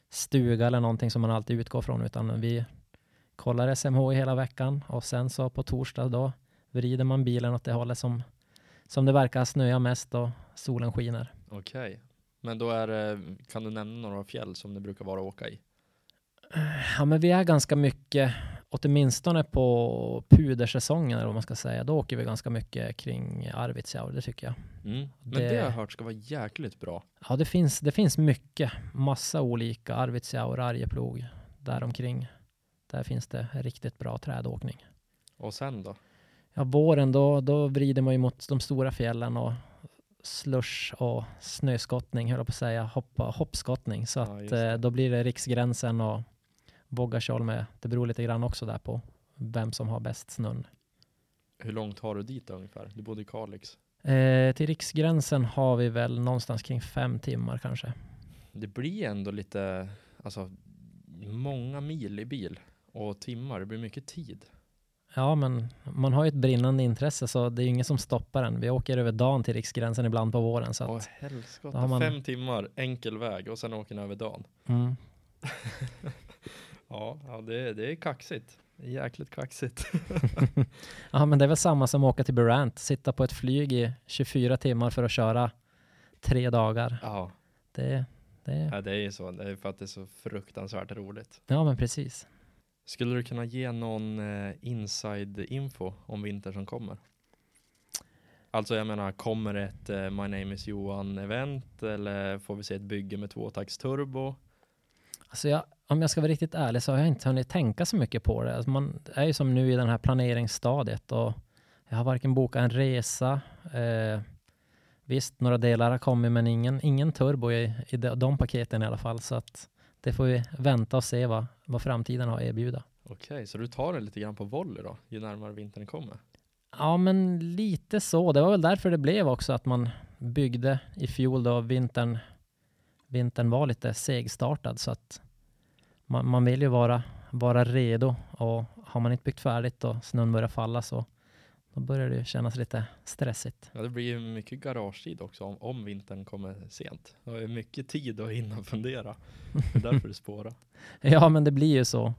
Speaker 2: stuga eller någonting som man alltid utgår från, utan vi kollar SMH hela veckan och sen så på torsdag då vrider man bilen åt det hållet som, som det verkar snöa mest och solen skiner.
Speaker 1: Okej. Men då är det, kan du nämna några fjäll som det brukar vara att åka i?
Speaker 2: Ja, men vi är ganska mycket, åtminstone på pudersäsongen eller vad man ska säga, då åker vi ganska mycket kring Arvidsjaur, det tycker jag.
Speaker 1: Mm. Men
Speaker 2: Det-
Speaker 1: det... har jag hört ska vara jäkligt bra.
Speaker 2: Ja, det finns, det finns mycket, massa olika, Arvidsjaur, Arjeplog, däromkring. Där finns det riktigt bra trädåkning.
Speaker 1: Och sen då?
Speaker 2: Ja, våren då, då vrider man ju mot de stora fjällen och slush och snöskottning, höll jag på att säga, hoppa, hoppskottning. Så
Speaker 1: Ja,
Speaker 2: att eh, då blir det Riksgränsen och Vågashol Det beror lite grann också där på vem som har bäst snön.
Speaker 1: Hur långt har du dit ungefär? Du bodde i Kalix.
Speaker 2: Eh, till Riksgränsen har vi väl någonstans kring fem timmar kanske.
Speaker 1: Det blir ändå lite, alltså många mil i bil och timmar. Det blir mycket tid.
Speaker 2: Ja, men man har ju ett brinnande intresse så det är ju ingen som stoppar en. Vi åker över dagen till Riksgränsen ibland på våren. Så
Speaker 1: Åh
Speaker 2: att,
Speaker 1: helskotta,
Speaker 2: har man-
Speaker 1: fem timmar enkel väg och sen åker ni över dagen.
Speaker 2: mm.
Speaker 1: Ja, ja det, det är kaxigt. Jäkligt kaxigt.
Speaker 2: Ja, men det är väl samma som att åka till Burant. Sitta på ett flyg i 24 timmar för att köra tre dagar.
Speaker 1: Ja,
Speaker 2: Det, det,
Speaker 1: ja, det är ju så. Det är för att det är så fruktansvärt roligt.
Speaker 2: ja men precis.
Speaker 1: Skulle du kunna ge någon eh, inside-info om vintern som kommer? Alltså jag menar, kommer ett eh, My Name Is Johan-event eller får vi se ett bygge med tvåtaktsturbo?
Speaker 2: Alltså jag, om jag ska vara riktigt ärlig så har jag inte hunnit tänka så mycket på det. Alltså man är ju som nu i den här planeringsstadiet och jag har varken bokat en resa, eh, visst några delar har kommit men ingen, ingen turbo i, i de, de paketen i alla fall. Så att det får vi vänta och se vad, vad framtiden har att erbjuda.
Speaker 1: Okej, så du tar det lite grann på volley då, ju närmare vintern kommer?
Speaker 2: Ja, men lite så. Det var väl därför det blev också att man byggde i fjol då vintern, vintern var lite segstartad så att man, man vill ju vara, vara redo och har man inte byggt färdigt och snön börjar falla så då börjar det kännas lite stressigt.
Speaker 1: Ja, det blir ju mycket garagetid också om, om vintern kommer sent. Det är mycket tid att hinna fundera. Det är därför det spårar.
Speaker 2: Ja, men det blir ju så.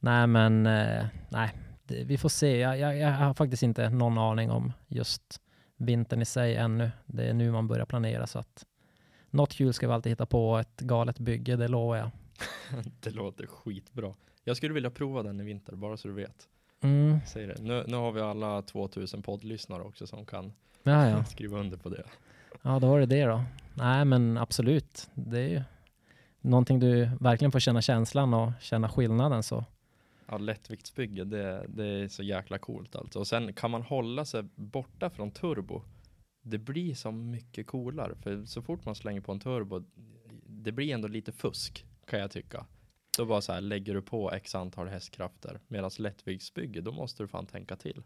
Speaker 2: Nej, men eh, nej, det, vi får se. Jag, jag, jag har faktiskt inte någon aning om just vintern i sig ännu. Det är nu man börjar planera så att något kul ska vi alltid hitta på. Ett galet bygge, det lovar jag.
Speaker 1: det låter skitbra. Jag skulle vilja prova den i vinter, bara så du vet.
Speaker 2: Mm,
Speaker 1: Säg det. Nu, nu har vi alla 2000 poddlyssnare också som kan
Speaker 2: ja, ja.
Speaker 1: skriva under på det.
Speaker 2: ja, då var det det då. Nej, men absolut. Det är ju någonting du verkligen får känna känslan och känna skillnaden så.
Speaker 1: Ja, lättviktsbygge, det, det är så jäkla coolt alltså. Och sen kan man hålla sig borta från turbo. Det blir så mycket coolare, för så fort man slänger på en turbo, det blir ändå lite fusk kan jag tycka. Då bara så här lägger du på x antal hästkrafter. Medan lättviktsbygge, då måste du fan tänka till.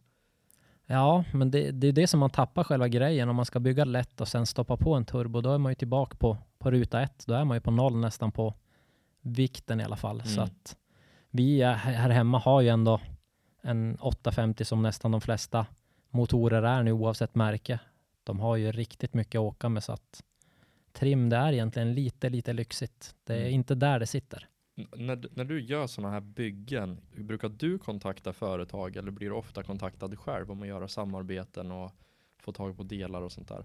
Speaker 2: Ja, men det, det är det som man tappar själva grejen. Om man ska bygga lätt och sen stoppa på en turbo, då är man ju tillbaka på, på ruta ett. Då är man ju på noll nästan på vikten i alla fall. Så
Speaker 1: Mm.
Speaker 2: att vi är, här hemma har ju ändå en 850 som nästan de flesta motorer är nu oavsett märke. De har ju riktigt mycket att åka med så att trim det är egentligen lite, lite lyxigt. Det är
Speaker 1: Mm.
Speaker 2: inte där det sitter.
Speaker 1: När, du- när du gör sådana här byggen, brukar du kontakta företag eller blir du ofta kontaktad själv om att göra samarbeten och få tag på delar och sånt där?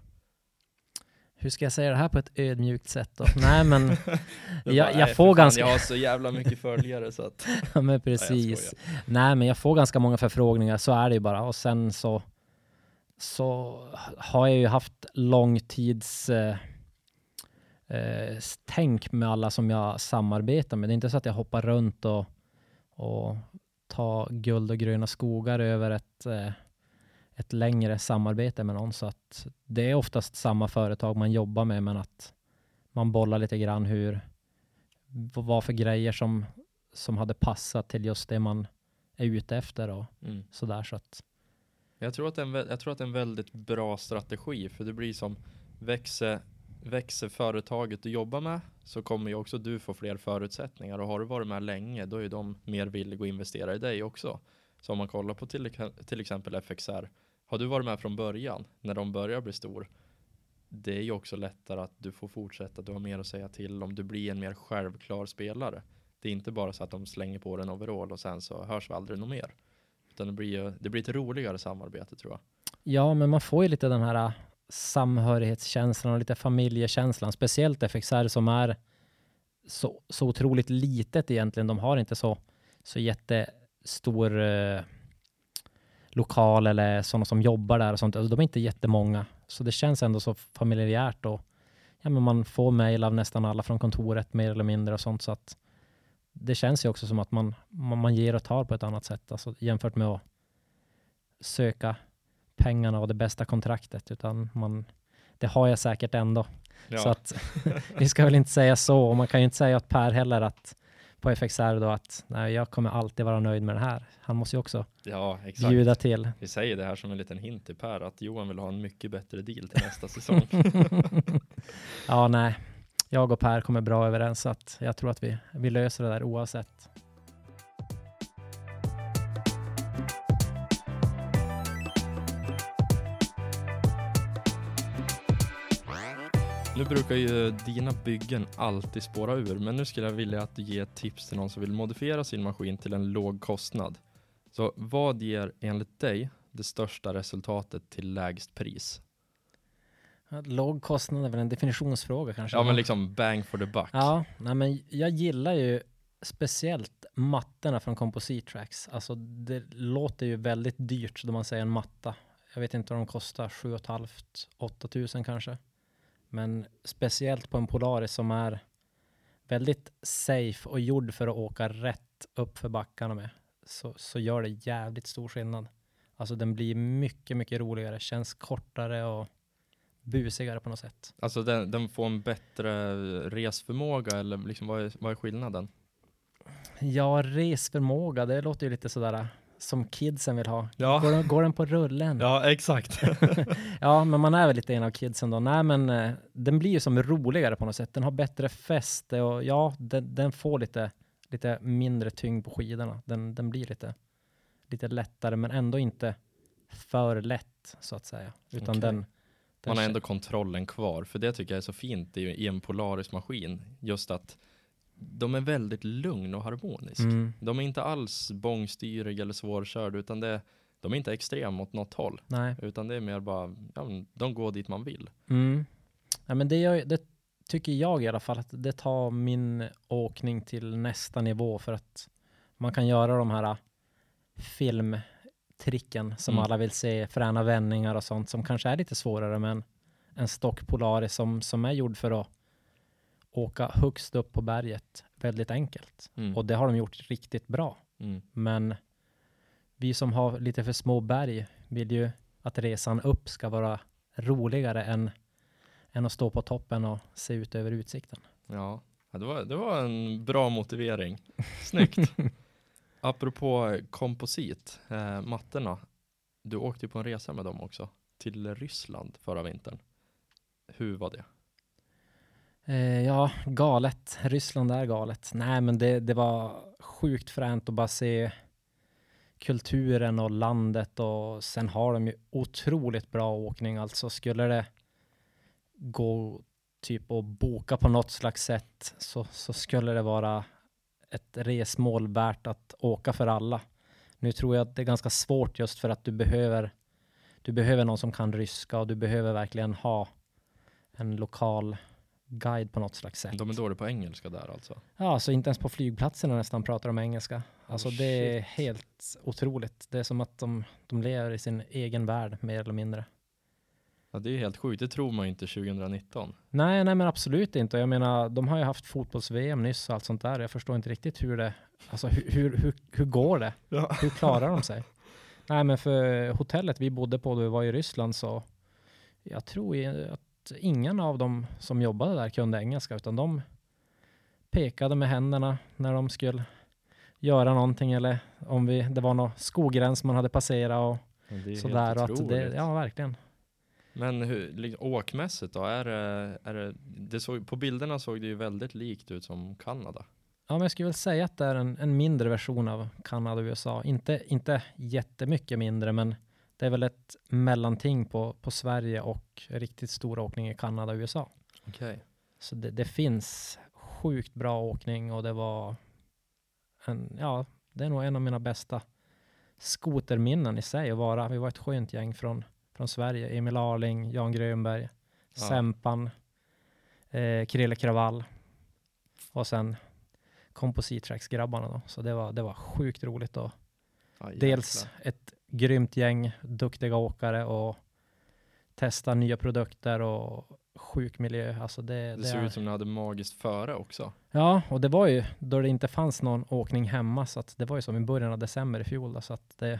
Speaker 2: Hur ska jag säga det här på ett ödmjukt sätt då? Nej men, jag, jag
Speaker 1: "Nej,
Speaker 2: får
Speaker 1: fan,
Speaker 2: ganska...
Speaker 1: Jag har så jävla mycket följare så att.
Speaker 2: Ja, men
Speaker 1: Nej,
Speaker 2: precis.
Speaker 1: skojar.
Speaker 2: Nej, men jag får ganska många förfrågningar, så är det ju bara. Och sen så, så har jag ju haft långtids eh, eh, tänk med alla som jag samarbetar med. Det är inte så att jag hoppar runt och, och tar guld och gröna skogar över ett, eh, ett längre samarbete med någon. Så att det är oftast samma företag man jobbar med, men att man bollar lite grann hur, vad för grejer som som hade passat till just det man är ute efter och
Speaker 1: Mm.
Speaker 2: sådär. Så att,
Speaker 1: Jag, tror att det är en, jag tror att det är en väldigt bra strategi för det blir som växer, växer företaget du jobbar med så kommer ju också du få fler förutsättningar och har du varit med länge då är ju de mer villiga att investera i dig också. Så om man kollar på till, till exempel FXR, har du varit med från början när de börjar bli stor det är ju också lättare att du får fortsätta, du har mer att säga till om, du blir en mer självklar spelare. Det är inte bara så att de slänger på en overall och sen så hörs vi aldrig något mer. Utan det blir ju, det blir ett roligare samarbete tror jag.
Speaker 2: ja, men man får ju lite den här samhörighetskänslan och lite familjekänslan. Speciellt FXR som är så, så otroligt litet egentligen. De har inte så, så jättestor eh, lokal eller sådana som jobbar där och sånt. Alltså, de är inte jättemånga. Så det känns ändå så familjärt och ja, men man får mejl av nästan alla från kontoret mer eller mindre och sånt. Så att det känns ju också som att man, man, man ger och tar på ett annat sätt. Alltså, jämfört med att söka pengarna och det bästa kontraktet. Utan man, det har jag säkert ändå.
Speaker 1: Ja.
Speaker 2: Så att vi ska väl inte säga så. Och man kan ju inte säga åt Per heller att på FXR då att nej, jag kommer alltid vara nöjd med det här. Han måste ju också
Speaker 1: ja, exakt.
Speaker 2: bjuda till.
Speaker 1: Vi säger det här som en liten hint till Per att Johan vill ha en mycket bättre deal till nästa säsong.
Speaker 2: ja, nej. Jag och Per kommer bra överens så att jag tror att vi, vi löser det där oavsett.
Speaker 1: Nu brukar ju dina byggen alltid spåra ur, men nu skulle jag vilja att du ger tips till någon som vill modifiera sin maskin till en låg kostnad. Så vad ger enligt dig det största resultatet till lägst pris?
Speaker 2: Låg kostnad är väl en definitionsfråga kanske?
Speaker 1: Ja, men liksom bang for the buck.
Speaker 2: Ja, nej, men jag gillar ju speciellt mattorna från Composite Tracks. Alltså det låter ju väldigt dyrt då man säger en matta. Jag vet inte vad de kostar, 7 500-8 tusen kanske. Men speciellt på en Polaris som är väldigt safe och gjord för att åka rätt upp för backarna med. Så, så gör det jävligt stor skillnad. Alltså den blir mycket, mycket roligare, känns kortare och busigare på något sätt.
Speaker 1: Alltså den, den får en bättre resförmåga eller liksom vad är, vad är skillnaden?
Speaker 2: Ja, resförmåga, det låter ju lite sådär som kidsen vill ha.
Speaker 1: Ja,
Speaker 2: Går, den- går den på rullen?
Speaker 1: ja exakt.
Speaker 2: Ja, men man är väl lite en av kidsen då. Nej, men eh, den blir ju som roligare på något sätt. Den har bättre fäste och ja, den, den får lite, lite mindre tyngd på skidorna. Den, den blir lite, lite lättare, men ändå inte för lätt så att säga. Utan
Speaker 1: Okej.
Speaker 2: den,
Speaker 1: Man har ändå kontrollen kvar, för det tycker jag är så fint i, i en Polaris-maskin. Just att de är väldigt lugn och harmonisk.
Speaker 2: Mm,
Speaker 1: De är inte alls bångstyriga eller svårkörda, utan det, de är inte extrema åt något håll.
Speaker 2: nej.
Speaker 1: Utan det är mer bara, ja, de går dit man vill.
Speaker 2: Mm. Ja, men det, gör, det tycker jag i alla fall att det tar min åkning till nästa nivå för att man kan göra de här äh, filmtricken som
Speaker 1: Mm.
Speaker 2: alla vill se, fräna vändningar och sånt som kanske är lite svårare men en stock Polaris som, som är gjord för att åka högst upp på berget väldigt enkelt.
Speaker 1: Mm.
Speaker 2: Och det har de gjort riktigt bra.
Speaker 1: Mm.
Speaker 2: Men vi som har lite för små berg vill ju att resan upp ska vara roligare än, än att stå på toppen och se ut över utsikten.
Speaker 1: Ja, ja, det var, det var en bra motivering. Snyggt. Apropå komposit, eh, mattorna. Du åkte ju på en resa med dem också, till Ryssland förra vintern. Hur var det?
Speaker 2: Eh, ja, galet. Ryssland är galet. Nej, men det, det var sjukt fränt att bara se kulturen och landet och sen har de ju otroligt bra åkning. Alltså skulle det gå typ att boka på något slags sätt så, så skulle det vara ett resmål värt att åka för alla. Nu tror jag att det är ganska svårt just för att du behöver du behöver någon som kan ryska och du behöver verkligen ha en lokal guide på något slags sätt.
Speaker 1: De är dåliga på engelska där alltså.
Speaker 2: Ja, så inte ens på flygplatserna nästan pratar de engelska. Alltså
Speaker 1: Oh,
Speaker 2: det är helt otroligt. Det är som att de, de lever i sin egen värld mer eller mindre.
Speaker 1: Ja, det är helt sjukt, det tror man ju inte 2019.
Speaker 2: Nej, nej men absolut inte. Jag menar, de har ju haft fotbolls-VM nyss och allt sånt där. Jag förstår inte riktigt hur det, alltså hur, hur, hur, hur går det?
Speaker 1: Ja.
Speaker 2: Hur klarar de sig? Nej, men för hotellet vi bodde på då vi var i Ryssland så jag tror ju att ingen av dem som jobbade där kunde engelska utan de pekade med händerna när de skulle göra någonting eller om vi, det var någon skogräns man hade passerat och
Speaker 1: Det är
Speaker 2: sådär.
Speaker 1: helt
Speaker 2: Och det, ja, verkligen.
Speaker 1: Men hur, liksom, åkmässigt då? Är det, är det, det såg, på bilderna såg det ju väldigt likt ut som Kanada.
Speaker 2: Ja, men jag skulle väl säga att det är en, en mindre version av Kanada och USA. Inte, inte jättemycket mindre, men det är väl ett mellanting på, på Sverige och riktigt stor åkning i Kanada och USA.
Speaker 1: Okej.
Speaker 2: Så det, det finns sjukt bra åkning och det var en, ja, det är nog en av mina bästa skoterminnen i sig att vara. Vi var ett skönt gäng från, från Sverige. Emil Arling, Jan Grönberg,
Speaker 1: Ja.
Speaker 2: Sempan, eh, Krille Kravall och sen Composite-tracks-grabbarna då. Så det var, det var sjukt roligt och
Speaker 1: Ja,
Speaker 2: dels ett grymt gäng duktiga åkare och testa nya produkter och sjuk miljö. Alltså det,
Speaker 1: Det
Speaker 2: det
Speaker 1: såg
Speaker 2: är,
Speaker 1: ut som ni hade magiskt före också.
Speaker 2: Ja, och det var ju då det inte fanns någon åkning hemma så att det var ju som i början av december i fjol då, så att det,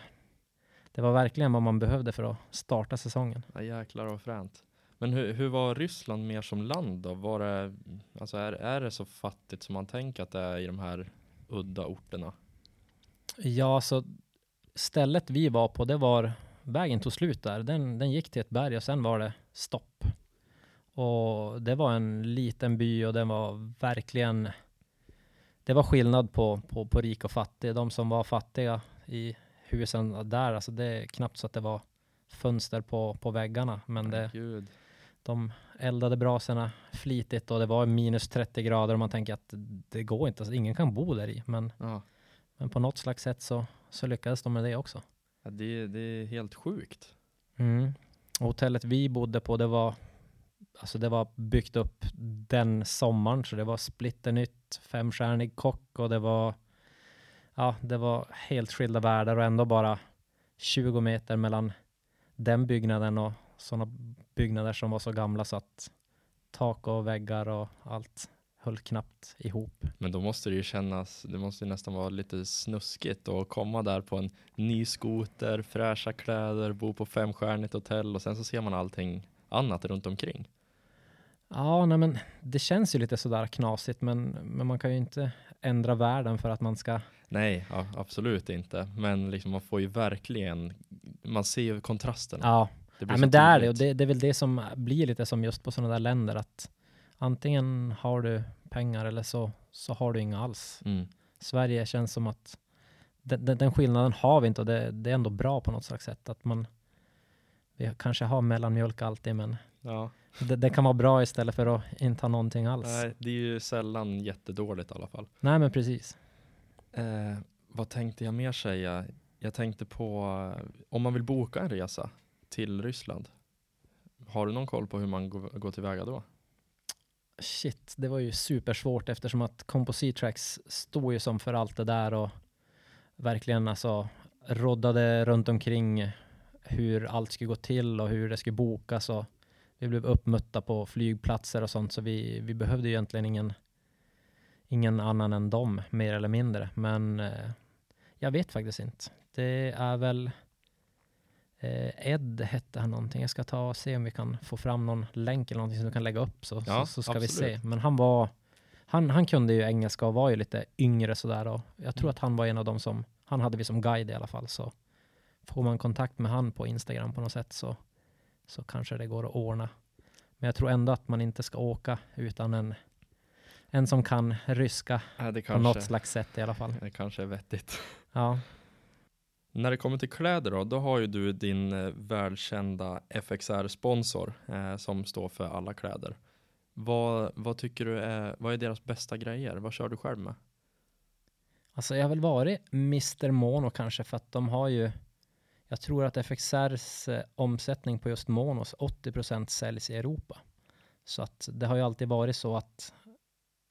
Speaker 2: det var verkligen vad man behövde för att starta säsongen.
Speaker 1: Ja, jäklar vad fränt. Men hur, hur var Ryssland mer som land då? Var det, alltså är, är det så fattigt som man tänker att det är i de här udda orterna?
Speaker 2: Ja, så stället vi var på, det var vägen tog slut där. Den, den gick till ett berg och sen var det stopp. Och det var en liten by och den var verkligen det var skillnad på, på, på rik och fattig. De som var fattiga i husen där, alltså det är knappt så att det var fönster på, på väggarna. Men det,
Speaker 1: Gud.
Speaker 2: de eldade brasorna flitigt och det var minus 30 grader och man tänker att det går inte, alltså ingen kan bo där i. Men,
Speaker 1: Ja,
Speaker 2: men på något slags sätt så, så lyckades de med det också.
Speaker 1: Ja, det, det är helt sjukt.
Speaker 2: Mm. Hotellet vi bodde på, det var, alltså det var byggt upp den sommaren, så det var splitternytt, femstjärnig kock och det var, ja, det var helt skilda världar och ändå bara 20 meter mellan den byggnaden och sådana byggnader som var så gamla så att tak och väggar och allt höll knappt ihop.
Speaker 1: Men då måste det ju kännas, det måste ju nästan vara lite snuskigt att komma där på en ny skoter, fräscha kläder, bo på femstjärnigt hotell och sen så ser man allting annat runt omkring.
Speaker 2: Ja, nej men det känns ju lite sådär knasigt, men, men man kan ju inte ändra världen för att man ska
Speaker 1: Nej, ja, absolut inte. Men liksom man får ju verkligen, man ser ju kontrasterna.
Speaker 2: Ja, ja men det är det. Och det, det är väl det som blir lite som just på sådana där länder, att antingen har du pengar eller så, så har du inga alls.
Speaker 1: Mm.
Speaker 2: Sverige känns som att den, den, den skillnaden har vi inte och det, det är ändå bra på något slags sätt. Att man, vi kanske har mellanmjölk alltid, men
Speaker 1: Ja,
Speaker 2: det, det kan vara bra istället för att inte ha någonting alls. Nej,
Speaker 1: nej, det är ju sällan jättedåligt i alla fall.
Speaker 2: men precis.
Speaker 1: Eh, vad tänkte jag mer säga? Jag tänkte på om man vill boka en resa till Ryssland. Har du någon koll på hur man går, går tillväga då?
Speaker 2: Shit, det var ju supersvårt eftersom att Composite Tracks stod ju som för allt det där och verkligen alltså roddade runt omkring hur allt skulle gå till och hur det skulle bokas och vi blev uppmötta på flygplatser och sånt så vi, vi behövde ju egentligen ingen, ingen annan än dem mer eller mindre. Men eh, jag vet faktiskt inte. Det är väl Ed hette han någonting. Jag ska ta och se om vi kan få fram någon länk eller någonting som du kan lägga upp så,
Speaker 1: Ja,
Speaker 2: så, så ska vi
Speaker 1: absolut.
Speaker 2: se. Men han var han, han kunde ju engelska och var ju lite yngre sådär och jag tror
Speaker 1: Mm.
Speaker 2: att han var en av dem som, han hade vi som guide i alla fall så får man kontakt med han på Instagram på något sätt så, så kanske det går att ordna. Men jag tror ändå att man inte ska åka utan en, en som kan ryska
Speaker 1: det
Speaker 2: på något slags sätt i alla fall.
Speaker 1: det kanske är vettigt.
Speaker 2: Ja,
Speaker 1: när det kommer till kläder då, då har ju du din eh, välkända FXR-sponsor eh, som står för alla kläder. Vad, vad tycker du är, vad är deras bästa grejer? Vad kör du själv med?
Speaker 2: alltså jag har väl varit Mr Mono kanske för att de har ju jag tror att FXRs eh, omsättning på just Monos 80% säljs i Europa. Så att det har ju alltid varit så att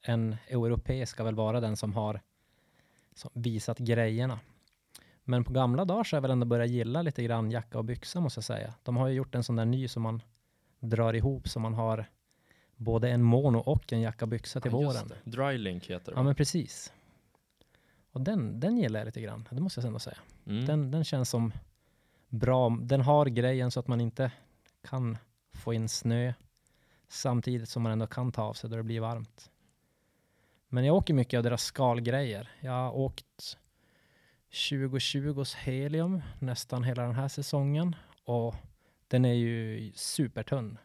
Speaker 2: en europé ska väl vara den som har som visat grejerna. Men på gamla dagar så har jag väl ändå börjat gilla lite grann jacka och byxa måste jag säga. De har ju gjort en sån där ny som man drar ihop så man har både en mono och en jacka och byxa till
Speaker 1: Ja,
Speaker 2: våren.
Speaker 1: Drylink heter det
Speaker 2: Ja men precis. Och den, den gillar jag lite grann, det måste jag ändå säga.
Speaker 1: Mm.
Speaker 2: Den, den känns som bra. Den har grejen så att man inte kan få in snö samtidigt som man ändå kan ta av sig då det blir varmt. Men jag åker mycket av deras skalgrejer. Jag har åkt 2020s Helium nästan hela den här säsongen och den är ju supertunn.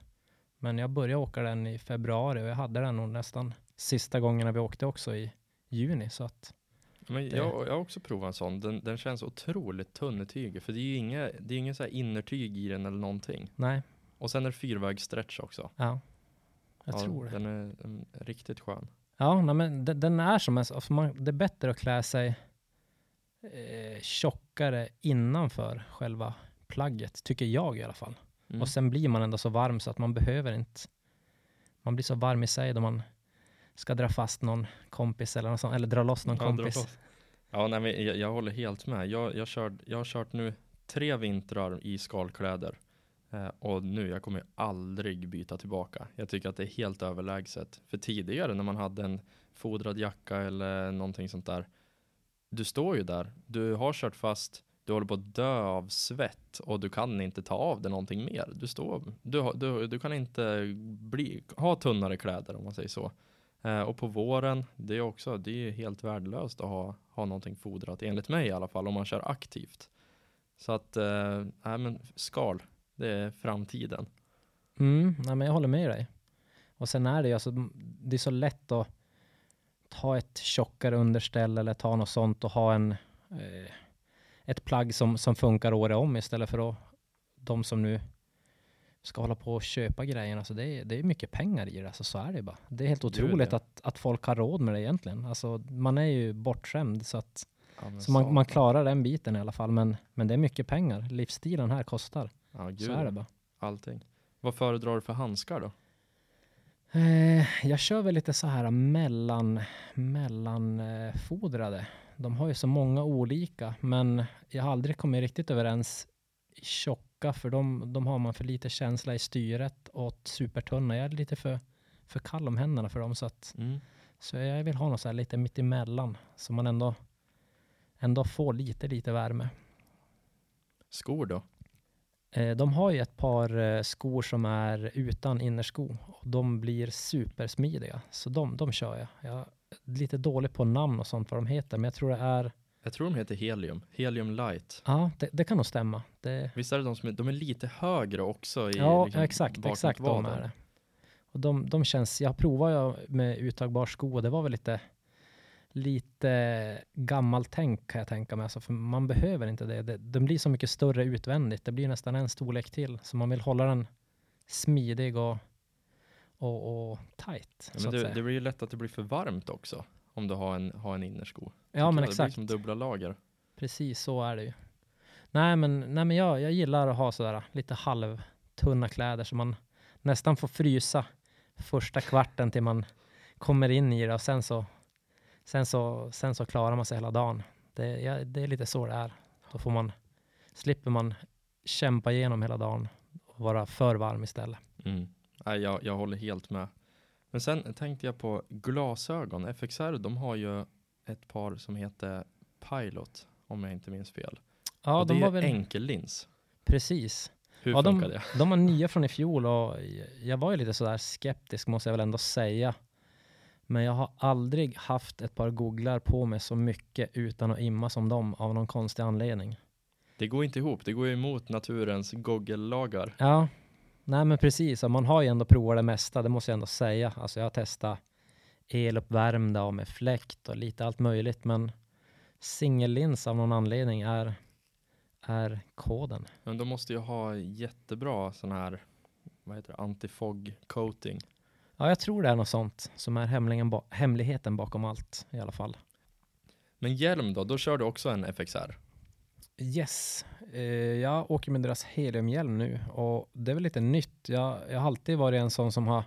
Speaker 2: Men jag började åka den i februari och jag hade den nog nästan sista gångerna vi åkte också i juni. Så att,
Speaker 1: Men
Speaker 2: det-
Speaker 1: jag, jag har också provat en sån. Den, den känns otroligt tunn i tyget. För det är ju inga, det är ingen så här innertyg i den eller någonting.
Speaker 2: nej,
Speaker 1: Och sen är det fyrvägsstretch också.
Speaker 2: ja. Jag
Speaker 1: ja,
Speaker 2: tror det.
Speaker 1: Den är mm, riktigt skön.
Speaker 2: Ja, nej, men den, den är som en, alltså man, det är bättre att klä sig eh, tjockare innanför själva plagget, tycker jag i alla fall.
Speaker 1: Mm.
Speaker 2: Och sen blir man ändå så varm så att man behöver inte. Man blir så varm i sig då man ska dra fast någon kompis eller något sånt, eller dra loss någon
Speaker 1: Ja,
Speaker 2: kompis.
Speaker 1: Ja, nej, men jag, jag håller helt med. Jag, jag, kör, jag har kört nu tre vintrar i skalkläder. Eh, och nu, jag kommer aldrig byta tillbaka. Jag tycker att det är helt överlägset. För tidigare när man hade en fodrad jacka eller någonting sånt där. Du står ju där, du har kört fast, du håller på att dö av svett och du kan inte ta av dig någonting mer. Du, står, du, du, du kan inte bli, ha tunnare kläder om man säger så. Eh, och på våren, det är också, det är helt värdelöst att ha, ha någonting fodrat, enligt mig i alla fall, om man kör aktivt. Så att, eh, nej men skal, det är framtiden.
Speaker 2: Mm, nej men jag håller med dig. Och sen är det ju alltså, det är så lätt att ta ett tjockare underställ eller ta något sånt och ha en, eh, ett plagg som, som funkar året om istället för att de som nu ska hålla på och köpa grejerna. Alltså det, är, det är mycket pengar i det, alltså så är det bara. Det är helt otroligt att, att folk har råd med det egentligen. Alltså man är ju bortskämd så att
Speaker 1: Ja,
Speaker 2: så man, man
Speaker 1: satan.
Speaker 2: klarar den biten i alla fall. Men, men det är mycket pengar. Livsstilen här kostar.
Speaker 1: Ja,
Speaker 2: Så är det bara.
Speaker 1: allting. Vad föredrar du för handskar då?
Speaker 2: Eh, jag kör väl lite så här mellan, mellanfodrade. De har ju så många olika, men jag har aldrig kommit riktigt överens i tjocka, för de, de har man för lite känsla i styret och supertunna. Jag är lite för, för kall om händerna för dem, så, att,
Speaker 1: Mm.
Speaker 2: så jag vill ha något så här lite mitt emellan, så man ändå, ändå får lite, lite värme.
Speaker 1: Skor då?
Speaker 2: Eh, De har ju ett par eh, skor som är utan innersko och de blir supersmidiga. Så de, de kör jag. Jag är lite dålig på namn och sånt vad de heter, men jag tror det är,
Speaker 1: Jag tror de heter Helium, Helium Light.
Speaker 2: ja det, det kan nog stämma. Det,
Speaker 1: Visst är det de som är, de är lite högre också? I,
Speaker 2: ja,
Speaker 1: liksom,
Speaker 2: exakt, exakt de är det. Och de, de känns, jag provade med uttagbar sko och det var väl lite, lite gammalt tänk kan jag tänka mig. Alltså, för man behöver inte det. det. Den blir så mycket större utvändigt. Det blir nästan en storlek till. Så man vill hålla den smidig och, och, och tight.
Speaker 1: Ja, men det, det blir ju lätt att det blir för varmt också. Om du har en, har en innersko.
Speaker 2: ja, men
Speaker 1: jag. Det blir
Speaker 2: exakt.
Speaker 1: som dubbla lager.
Speaker 2: Precis så är det ju. Nej, men, nej, men jag, jag gillar att ha sådär lite halvtunna kläder så man nästan får frysa första kvarten till man kommer in i det och sen så, sen så, sen så klarar man sig hela dagen. Det, ja, det är lite så det är. Då får man, slipper man kämpa igenom hela dagen och vara för varm istället.
Speaker 1: Mm. Jag, jag håller helt med. Men sen tänkte jag på glasögon. FXR, de har ju ett par som heter Pilot, om jag inte minns fel.
Speaker 2: Ja,
Speaker 1: och det
Speaker 2: de
Speaker 1: är
Speaker 2: var väl
Speaker 1: enkellins.
Speaker 2: precis.
Speaker 1: Hur
Speaker 2: Ja,
Speaker 1: funkar
Speaker 2: de,
Speaker 1: det?
Speaker 2: de var nya från i fjol och jag var ju lite sådär skeptisk måste jag väl ändå säga. Men jag har aldrig haft ett par googlar på mig så mycket utan att imma som dem av någon konstig anledning.
Speaker 1: Det går inte ihop. Det går ju emot naturens goggellagar.
Speaker 2: Ja, nej men precis. Man har ju ändå provat det mesta, det måste jag ändå säga. Alltså jag har testat eluppvärmda och med fläkt och lite allt möjligt. Men singellins av någon anledning är, är koden.
Speaker 1: Men de måste ju ha jättebra sån här, vad heter det, antifog coating.
Speaker 2: Ja, jag tror det är något sånt som är ba- hemligheten bakom allt i alla fall.
Speaker 1: Men hjälm då? Då kör du också en FXR?
Speaker 2: Yes, eh, jag åker med deras heliumhjälm nu och det är väl lite nytt. Jag, jag har alltid varit en sån som har,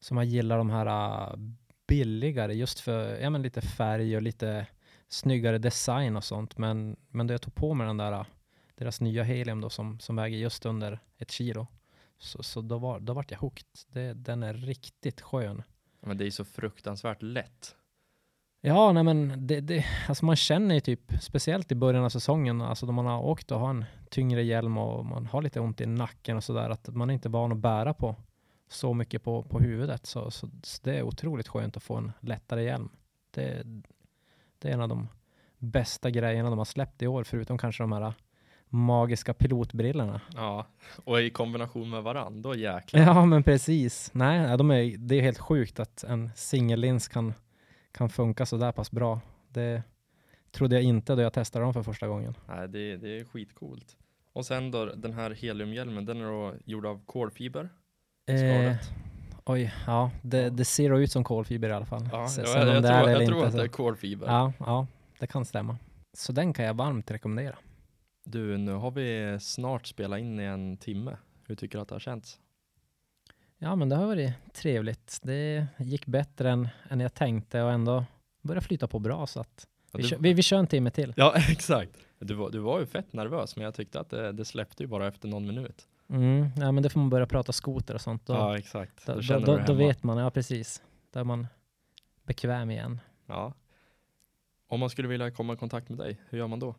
Speaker 2: som har gillat de här ah, billigare just för ja, men lite färg och lite snyggare design och sånt. Men, men då jag tog på mig den där, ah, deras nya helium då som, som väger just under ett kilo. Så, så då, var, då vart jag hooked. Det, den är riktigt skön.
Speaker 1: Men det är så fruktansvärt lätt.
Speaker 2: Ja, nej men det, det, alltså man känner ju typ, speciellt i början av säsongen, alltså då man har åkt och har en tyngre hjälm och man har lite ont i nacken och sådär, att man är inte van att bära på så mycket på, på huvudet. Så, så, så det är otroligt skönt att få en lättare hjälm. Det, det är en av de bästa grejerna de har släppt i år, förutom kanske de här magiska pilotbrillorna.
Speaker 1: Ja, och i kombination med varann, då jäklar.
Speaker 2: Ja, men precis. Nej, de är, det är helt sjukt att en singellins kan, kan funka så där pass bra. Det trodde jag inte då jag testade dem för första gången.
Speaker 1: Nej, det, det är skitcoolt. Och sen då, den här heliumhjälmen, den är då gjord av kolfiber.
Speaker 2: Eh, oj, ja, det, det ser ut som kolfiber i alla fall.
Speaker 1: Ja,
Speaker 2: Så-
Speaker 1: jag,
Speaker 2: om
Speaker 1: jag,
Speaker 2: det
Speaker 1: tror, jag tror
Speaker 2: inte
Speaker 1: att det är kolfiber.
Speaker 2: Ja, ja, det kan stämma. Så den kan jag varmt rekommendera.
Speaker 1: Du, nu har vi snart spelat in i en timme. Hur tycker du att det har känts?
Speaker 2: Ja, men det har varit trevligt. Det gick bättre än, än jag tänkte och ändå började flyta på bra så att
Speaker 1: Ja,
Speaker 2: vi,
Speaker 1: du-
Speaker 2: kör, vi, vi kör en timme till.
Speaker 1: Ja, exakt. Du var, du var ju fett nervös, men jag tyckte att det, det släppte ju bara efter någon minut.
Speaker 2: Mm, ja, men det får man börja prata skoter och sånt. Då,
Speaker 1: ja, exakt.
Speaker 2: då,
Speaker 1: Då
Speaker 2: då, då, då vet man, ja precis. Då är man bekväm igen.
Speaker 1: Ja. Om man skulle vilja komma i kontakt med dig, hur gör man då?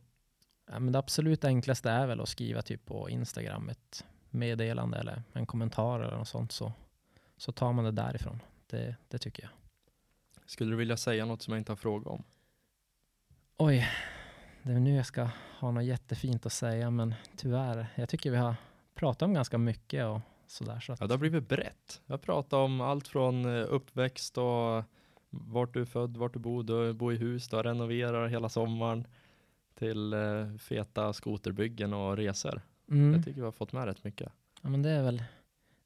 Speaker 2: Ja, men det absolut enklaste är väl att skriva typ på Instagram ett meddelande eller en kommentar eller något sånt så, så tar man det därifrån. Det, det tycker jag.
Speaker 1: Skulle du vilja säga något som jag inte har frågat om?
Speaker 2: Oj, det är nu jag ska ha något jättefint att säga men tyvärr, jag tycker vi har pratat om ganska mycket och sådär. Så att,
Speaker 1: Ja, det har blivit brett. Jag pratar om allt från eh, uppväxt och vart du är född, vart du bor, du bor i hus, du renoverar hela sommaren till eh, feta skoterbyggen och resor.
Speaker 2: mm,
Speaker 1: Jag tycker vi har fått med rätt mycket.
Speaker 2: ja, men det är väl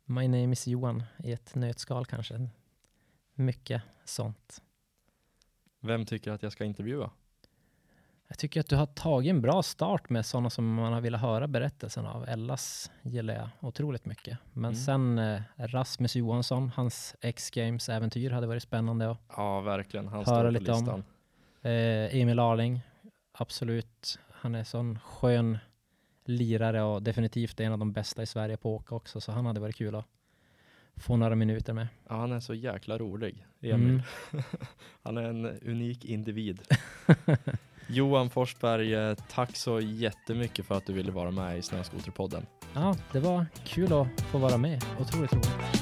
Speaker 2: My name is Johan i ett nötskal kanske. Mycket sånt.
Speaker 1: Vem tycker att jag ska intervjua?
Speaker 2: Jag tycker att du har tagit en bra start med sådana som man har velat höra berättelsen av. Ellas gillar jag otroligt mycket. Men
Speaker 1: Mm.
Speaker 2: sen eh, Rasmus Johansson, hans X-Games-äventyr hade varit spännande. Och,
Speaker 1: Ja, verkligen. Han
Speaker 2: Höra lite om.
Speaker 1: listan.
Speaker 2: eh, Emil Arling, absolut. Han är sån skön lirare och definitivt en av de bästa i Sverige på att åka också. Så han hade varit kul att få några minuter med.
Speaker 1: Ja, han är så jäkla rolig, Emil.
Speaker 2: Mm.
Speaker 1: Han är en unik individ. Johan Forsberg, eh, tack så jättemycket för att du ville vara med i Snöskoterpodden.
Speaker 2: Ja, det var kul att få vara med. Otroligt roligt.